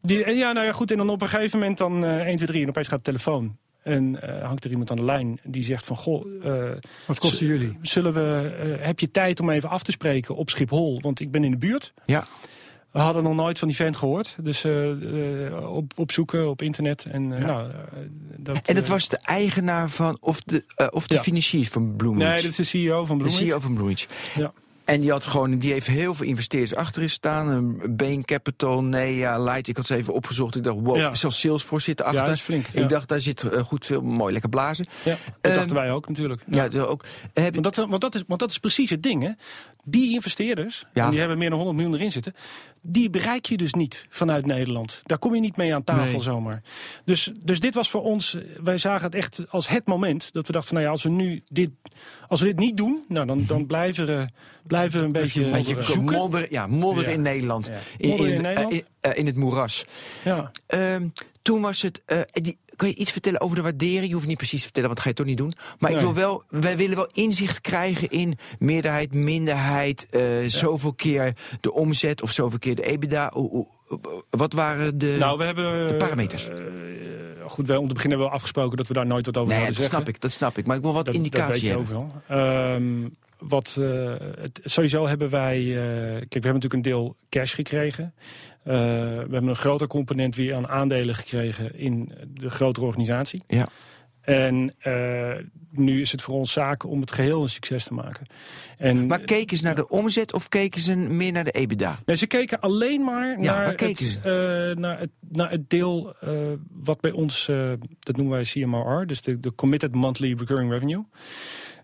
Die, ja, nou ja, goed. En dan op een gegeven moment dan uh, 1, 2, 3 en opeens gaat de telefoon. En uh, hangt er iemand aan de lijn die zegt van... Goh, uh, Wat kosten jullie? Zullen we, uh, heb je tijd om even af te spreken op Schiphol? Want ik ben in de buurt. Ja. We hadden nog nooit van die vent gehoord. Dus op, opzoeken op internet. En, ja. nou, dat, en dat was de eigenaar van... Of de, of de ja. financier van Bloomberg? Nee, dat is de CEO van Bloomberg. De CEO van Bloomberg. Ja. En die, had gewoon, die heeft heel veel investeerders achterin staan. Bain Capital, Nea, Light. Ik had ze even opgezocht. Ik dacht, wow, ja. zelfs Salesforce zit erachter. Ja, dat is flink. Ik dacht, daar zit uh, goed veel, mooi lekker blazen. Ja, dat um, dachten wij ook natuurlijk. Ja, ja ook. Heb want, dat, want, dat is, want dat is precies het ding, hè. Die investeerders, en die hebben meer dan 100 miljoen erin zitten... die bereik je dus niet vanuit Nederland. Daar kom je niet mee aan tafel nee. zomaar. Dus, dus dit was voor ons... Wij zagen het echt als het moment dat we dachten... nou ja, als we nu dit, als we dit niet doen... Nou, dan, dan blijven, we, blijven we een beetje, een beetje zoeken. Modder, ja, modder ja. in Nederland. Ja. In, modder in, in, Nederland. Uh, in, uh, in, het moeras. Ja. Um, toen was het... Die, kan je iets vertellen over de waardering? Je hoeft niet precies te vertellen, want dat ga je toch niet doen. Maar nee. ik wil wel, wij willen wel inzicht krijgen in meerderheid, minderheid, uh, ja. zoveel keer de omzet of zoveel keer de EBITDA. O, o, wat waren de, nou, we hebben, de parameters? Uh, goed, wij om te beginnen hebben we afgesproken dat we daar nooit wat over nee, zouden dat zeggen. snap ik, dat snap ik. Maar ik wil wat dat, indicatie dat weet je hebben. overal. Um, wat, uh, het, sowieso hebben wij... Uh, kijk, we hebben natuurlijk een deel cash gekregen. Uh, we hebben een groter component weer aan aandelen gekregen in de grotere organisatie. Ja. En nu is het voor ons zaak om het geheel een succes te maken. En, maar keken ze naar de omzet of keken ze meer naar de EBITDA? Nee, ze keken alleen maar ja, naar, het, uh, naar, het, naar het deel wat bij ons, dat noemen wij CMRR, dus de, de Committed Monthly Recurring Revenue.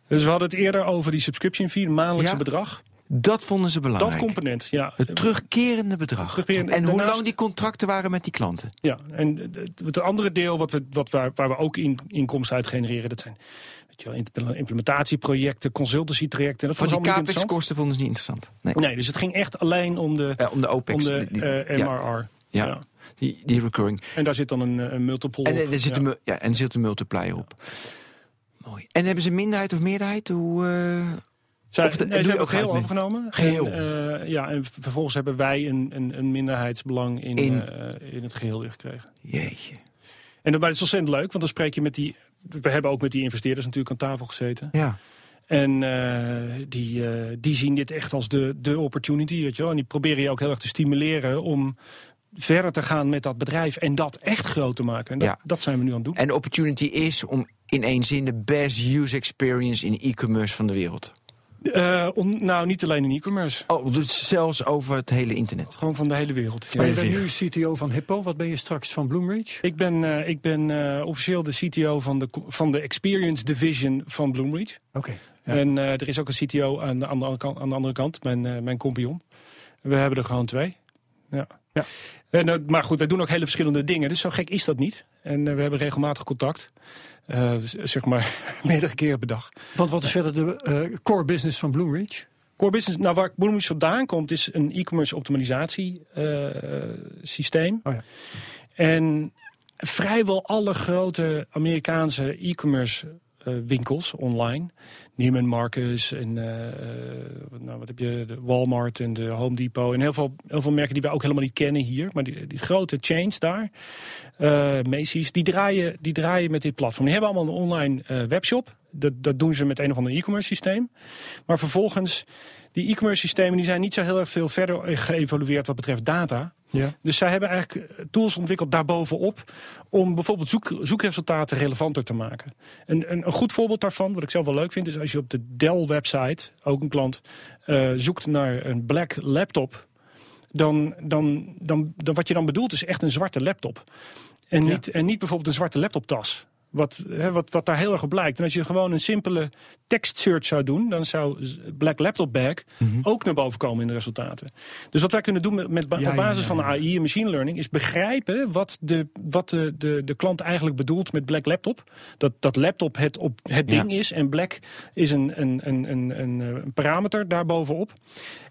Dus we hadden het eerder over die subscription fee, maandelijkse ja. bedrag. Dat vonden ze belangrijk. Dat component, ja. Het terugkerende bedrag. Terugkerende- en hoe lang die contracten waren met die klanten. Ja, en het- andere deel wat we, wat waar, waar we ook in, inkomsten uit genereren, dat zijn weet je wel, impl- implementatieprojecten, consultancy-trajecten. Dat vond die capex-kosten vonden ze niet interessant. Nee. Nee, dus het ging echt alleen om de, Eh, om de om OPEX. de die, eh, MRR. ja, Ja. Die, die recurring. En daar zit dan een, eh, een multiple En, op. eh, er zit Ja. een, ja, en er zit een multiplier op. Mooi. En hebben ze minderheid of meerderheid? Hoe, eh, Zij, Of de- nee, ze hebben ook geheel overgenomen. Geheel? En, eh, ja, en vervolgens hebben wij een, een, een minderheidsbelang in, In- eh, in het geheel gekregen. Jeetje. En dat, is ontzettend leuk, want dan spreek je met die... We hebben ook met die investeerders natuurlijk aan tafel gezeten. Ja. En die, die zien dit echt als de, de opportunity, weet je wel. En die proberen je ook heel erg te stimuleren om verder te gaan met dat bedrijf en dat echt groot te maken. En dat, Ja. dat zijn we nu aan het doen. En de opportunity is om in één zin de best user experience in e-commerce van de wereld. Eh, on- nou, niet alleen in e-commerce. Oh, dus zelfs over het hele internet. Gewoon van de hele wereld. Ja. Maar je bent nu CTO van Hippo. Wat ben je straks van Bloomreach? Ik ben, eh, ik ben eh, officieel de CTO van de, van de Experience Division van Bloomreach. Oké. Ja. En eh, er is ook een CTO aan de, aan de, andere kant- aan de andere kant, mijn, mijn compagnon. We hebben er gewoon twee. Ja. Ja. En, maar goed, wij doen ook hele verschillende dingen, dus zo gek is dat niet. En eh, we hebben regelmatig contact. Eh, zeg maar [laughs] meerdere keren per dag. Want wat is verder de eh, core business van Bloomreach? Core business, nou waar Bloomreach vandaan komt, is een e-commerce optimalisatie systeem. Oh ja. En vrijwel alle grote Amerikaanse e-commerce winkels online, Neiman Marcus en eh, eh, nou, wat heb je, de Walmart en de Home Depot en heel veel, heel veel merken die wij ook helemaal niet kennen hier, maar die, die grote chains daar, eh Macy's, die draaien, die draaien met dit platform. Die hebben allemaal een online eh, webshop. Dat, dat doen ze met een of ander e-commerce systeem. Maar vervolgens, die e-commerce systemen die zijn niet zo heel erg veel verder geëvolueerd wat betreft data. Ja. Dus zij hebben eigenlijk tools ontwikkeld daarbovenop om bijvoorbeeld zoek, zoekresultaten relevanter te maken. Een, een, een goed voorbeeld daarvan, wat ik zelf wel leuk vind, is als je op de Dell-website, ook een klant, eh, zoekt naar een black laptop, dan, dan, dan, dan wat je dan bedoelt is echt een zwarte laptop. En, Ja. niet, en niet bijvoorbeeld een zwarte laptoptas. Wat, hè, wat, wat daar heel erg op blijkt. En als je gewoon een simpele text search zou doen, dan zou Black Laptop Bag Mhm. ook naar boven komen in de resultaten. Dus wat wij kunnen doen met, met ba- Ja, op basis ja, van. AI en machine learning is begrijpen wat de, wat de, de, de klant eigenlijk bedoelt met Black Laptop. Dat, dat laptop het, op, het ding is en Black is een, een, een, een, een, een parameter daarbovenop.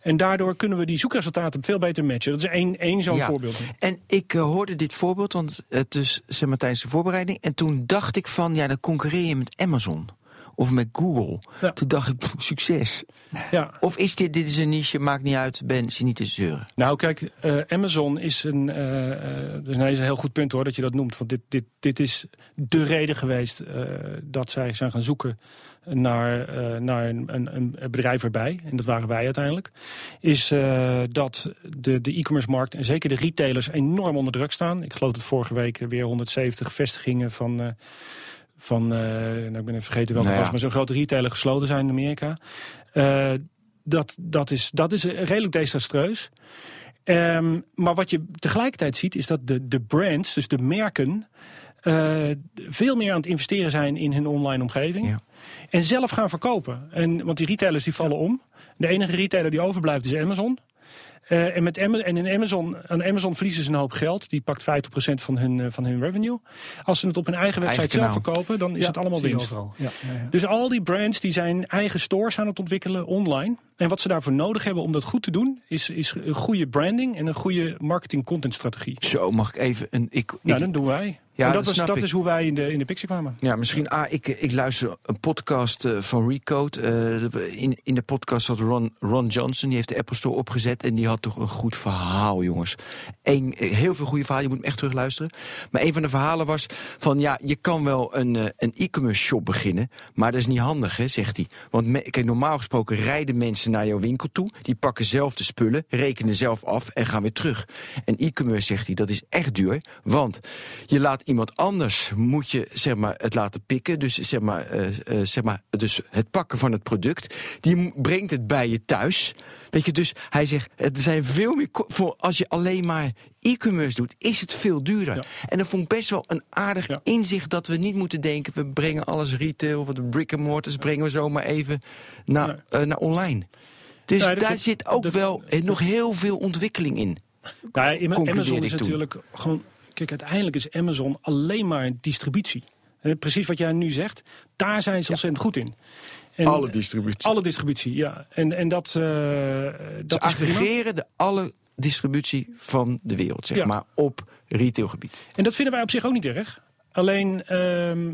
En daardoor kunnen we die zoekresultaten veel beter matchen. Dat is één, één zo'n Ja. voorbeeld. En ik eh, hoorde dit voorbeeld, want het is zeg maar, tijdens de voorbereiding. En toen dacht ik van, ja, dan concurreer je met Amazon. Of met Google. Ja. Toen dacht ik, succes. Ja. Of is dit, dit is een niche, maakt niet uit, ben je niet te zeuren. Nou, kijk, eh, Amazon is een, eh, dus is een heel goed punt hoor dat je dat noemt. Want dit, dit, dit is de reden geweest dat zij zijn gaan zoeken naar, naar een, een, een bedrijf erbij. En dat waren wij uiteindelijk. Is dat de, de e-commerce markt en zeker de retailers enorm onder druk staan. Ik geloof dat vorige week weer 170 vestigingen van. Van, eh, nou, ik ben even vergeten welke Nou ja. was, maar zo'n grote retailer gesloten zijn in Amerika. Eh, dat, dat, is, dat is redelijk desastreus. Ehm, maar wat je tegelijkertijd ziet, is dat de, de brands, dus de merken, eh, veel meer aan het investeren zijn in hun online omgeving. Ja. En zelf gaan verkopen. En, want die retailers die vallen om. De enige retailer die overblijft is Amazon. Eh, en, met Ama- en in Amazon, aan Amazon verliezen ze een hoop geld. Die pakt 50% van hun, eh, van hun revenue. Als ze het op hun eigen website Eigen zelf verkopen, dan is Ja, het allemaal winst. Ja, ja, ja. Dus al die brands die zijn eigen stores aan het ontwikkelen online. En wat ze daarvoor nodig hebben om dat goed te doen, is, is een goede branding en een goede marketing content strategie. Zo, mag ik even een... Ik, Nou, ik- dat doen wij. Ja, en dat dat, was, dat is hoe wij in de, in de picture kwamen. Ja, misschien. Ah, ik, ik luister een podcast eh, van Recode. Eh, in, in de podcast zat Ron, Ron Johnson. Die heeft de Apple Store opgezet. En die had toch een goed verhaal, jongens. Eén, eh, heel veel goede verhalen. Je moet hem echt terugluisteren. Maar een van de verhalen was van ja, je kan wel een, een e-commerce shop beginnen. Maar dat is niet handig, hè, zegt hij. Want me- kijk, normaal gesproken rijden mensen naar jouw winkel toe. Die pakken zelf de spullen, rekenen zelf af en gaan weer terug. En e-commerce, zegt hij, dat is echt duur. Want je laat iemand anders, moet je zeg maar, het laten pikken. Dus, zeg maar, eh, eh, zeg maar, dus het pakken van het product. Die brengt het bij je thuis. Weet je, dus hij zegt, er zijn veel meer... Voor als je alleen maar e-commerce doet, is het veel duurder. Ja. En dat vond ik best wel een aardig Ja. inzicht... dat we niet moeten denken, we brengen alles retail... of de brick and mortars brengen we zomaar even naar, Nee. eh, naar online. Dus Ja, daar zit ook Dat- wel nog heel veel ontwikkeling in. Nou, ja, Concludeer Amazon is natuurlijk gewoon. Kijk, uiteindelijk is Amazon alleen maar distributie. Precies wat jij nu zegt. Daar zijn ze ontzettend goed in. En, distributie. alle distributie, ja. En, en dat, eh, Ze dat prima. aggregeren de alle distributie van de wereld, zeg Ja. maar, op retailgebied. En dat vinden wij op zich ook niet erg. Alleen ehm,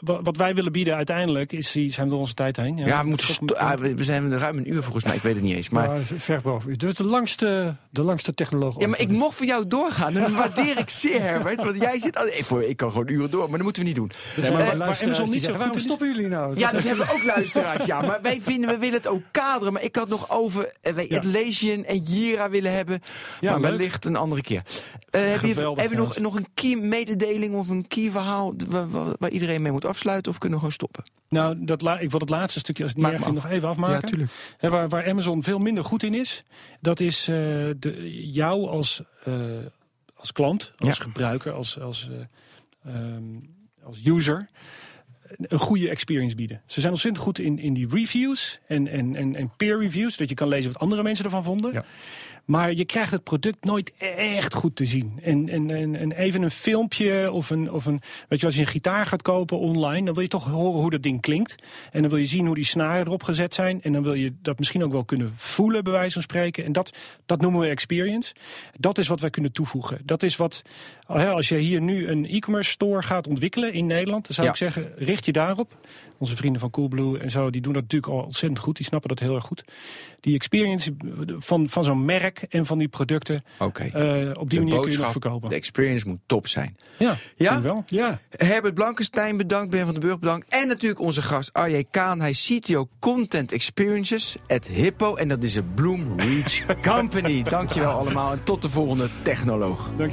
wat wij willen bieden uiteindelijk is, die- zijn we door onze tijd heen. Ja, we, moeten ah, we we zijn er ruim een uur volgens mij, ik weet het niet eens. Maar, Maar ver boven u. Dit is de langste, de langste technoloog. ja, maar ik mocht voor jou doorgaan en dat waardeer ik zeer, Herbert. Want jij zit... al- ik, voor, ik kan gewoon uren door, maar dat moeten we niet doen. Dus maar maar Amazon die niet zo zeggen, waarom is- stoppen jullie nou? Ja, dat hebben ook luisteraars, ja. Maar wij vinden, we willen het ook kaderen. Maar ik had nog over eh, wij Ja. Atlassian en Jira willen hebben. Ja, maar wellicht een andere keer. Eh, heb je, Geweldig heb je nog, nog een key mededeling of een key verhaal... waar, waar- waar iedereen mee moet afsluiten of kunnen we gewoon stoppen? Nou, dat la- ik wil het laatste stukje, als het niet erg nog even afmaken. Ja, waar, waar Amazon veel minder goed in is, dat is eh, de, jou als, eh, als klant, als Ja. gebruiker, als, als, eh, ehm, als user een goede experience bieden. Ze zijn ontzettend goed in, in die reviews en, en, en, en peer reviews, dat je kan lezen wat andere mensen ervan vonden. Ja. Maar je krijgt het product nooit echt goed te zien. En, en, en, en even een filmpje of een, of een. Weet je, als je een gitaar gaat kopen online, dan wil je toch horen hoe dat ding klinkt. En dan wil je zien hoe die snaren erop gezet zijn. En dan wil je dat misschien ook wel kunnen voelen, bij wijze van spreken. En dat, dat noemen we experience. Dat is wat wij kunnen toevoegen. Dat is wat. Hè, Als je hier nu een e-commerce store gaat ontwikkelen in Nederland, dan zou Ja. ik zeggen, richt je daarop. Onze vrienden van Coolblue en zo, die doen dat natuurlijk al ontzettend goed. Die snappen dat heel erg goed. Die experience van, van zo'n merk en van die producten, Oké. eh, op die De manier kun je nog verkopen. De experience moet top zijn. Ja, Ja? wel. Ja, Herbert Blankenstein bedankt, Ben van den Burg bedankt. En natuurlijk onze gast Arje Kaan. Hij is CTO Content Experiences at Hippo. En dat is een Bloom Reach [laughs] Company. Dankjewel allemaal en tot de volgende Technoloog. Dank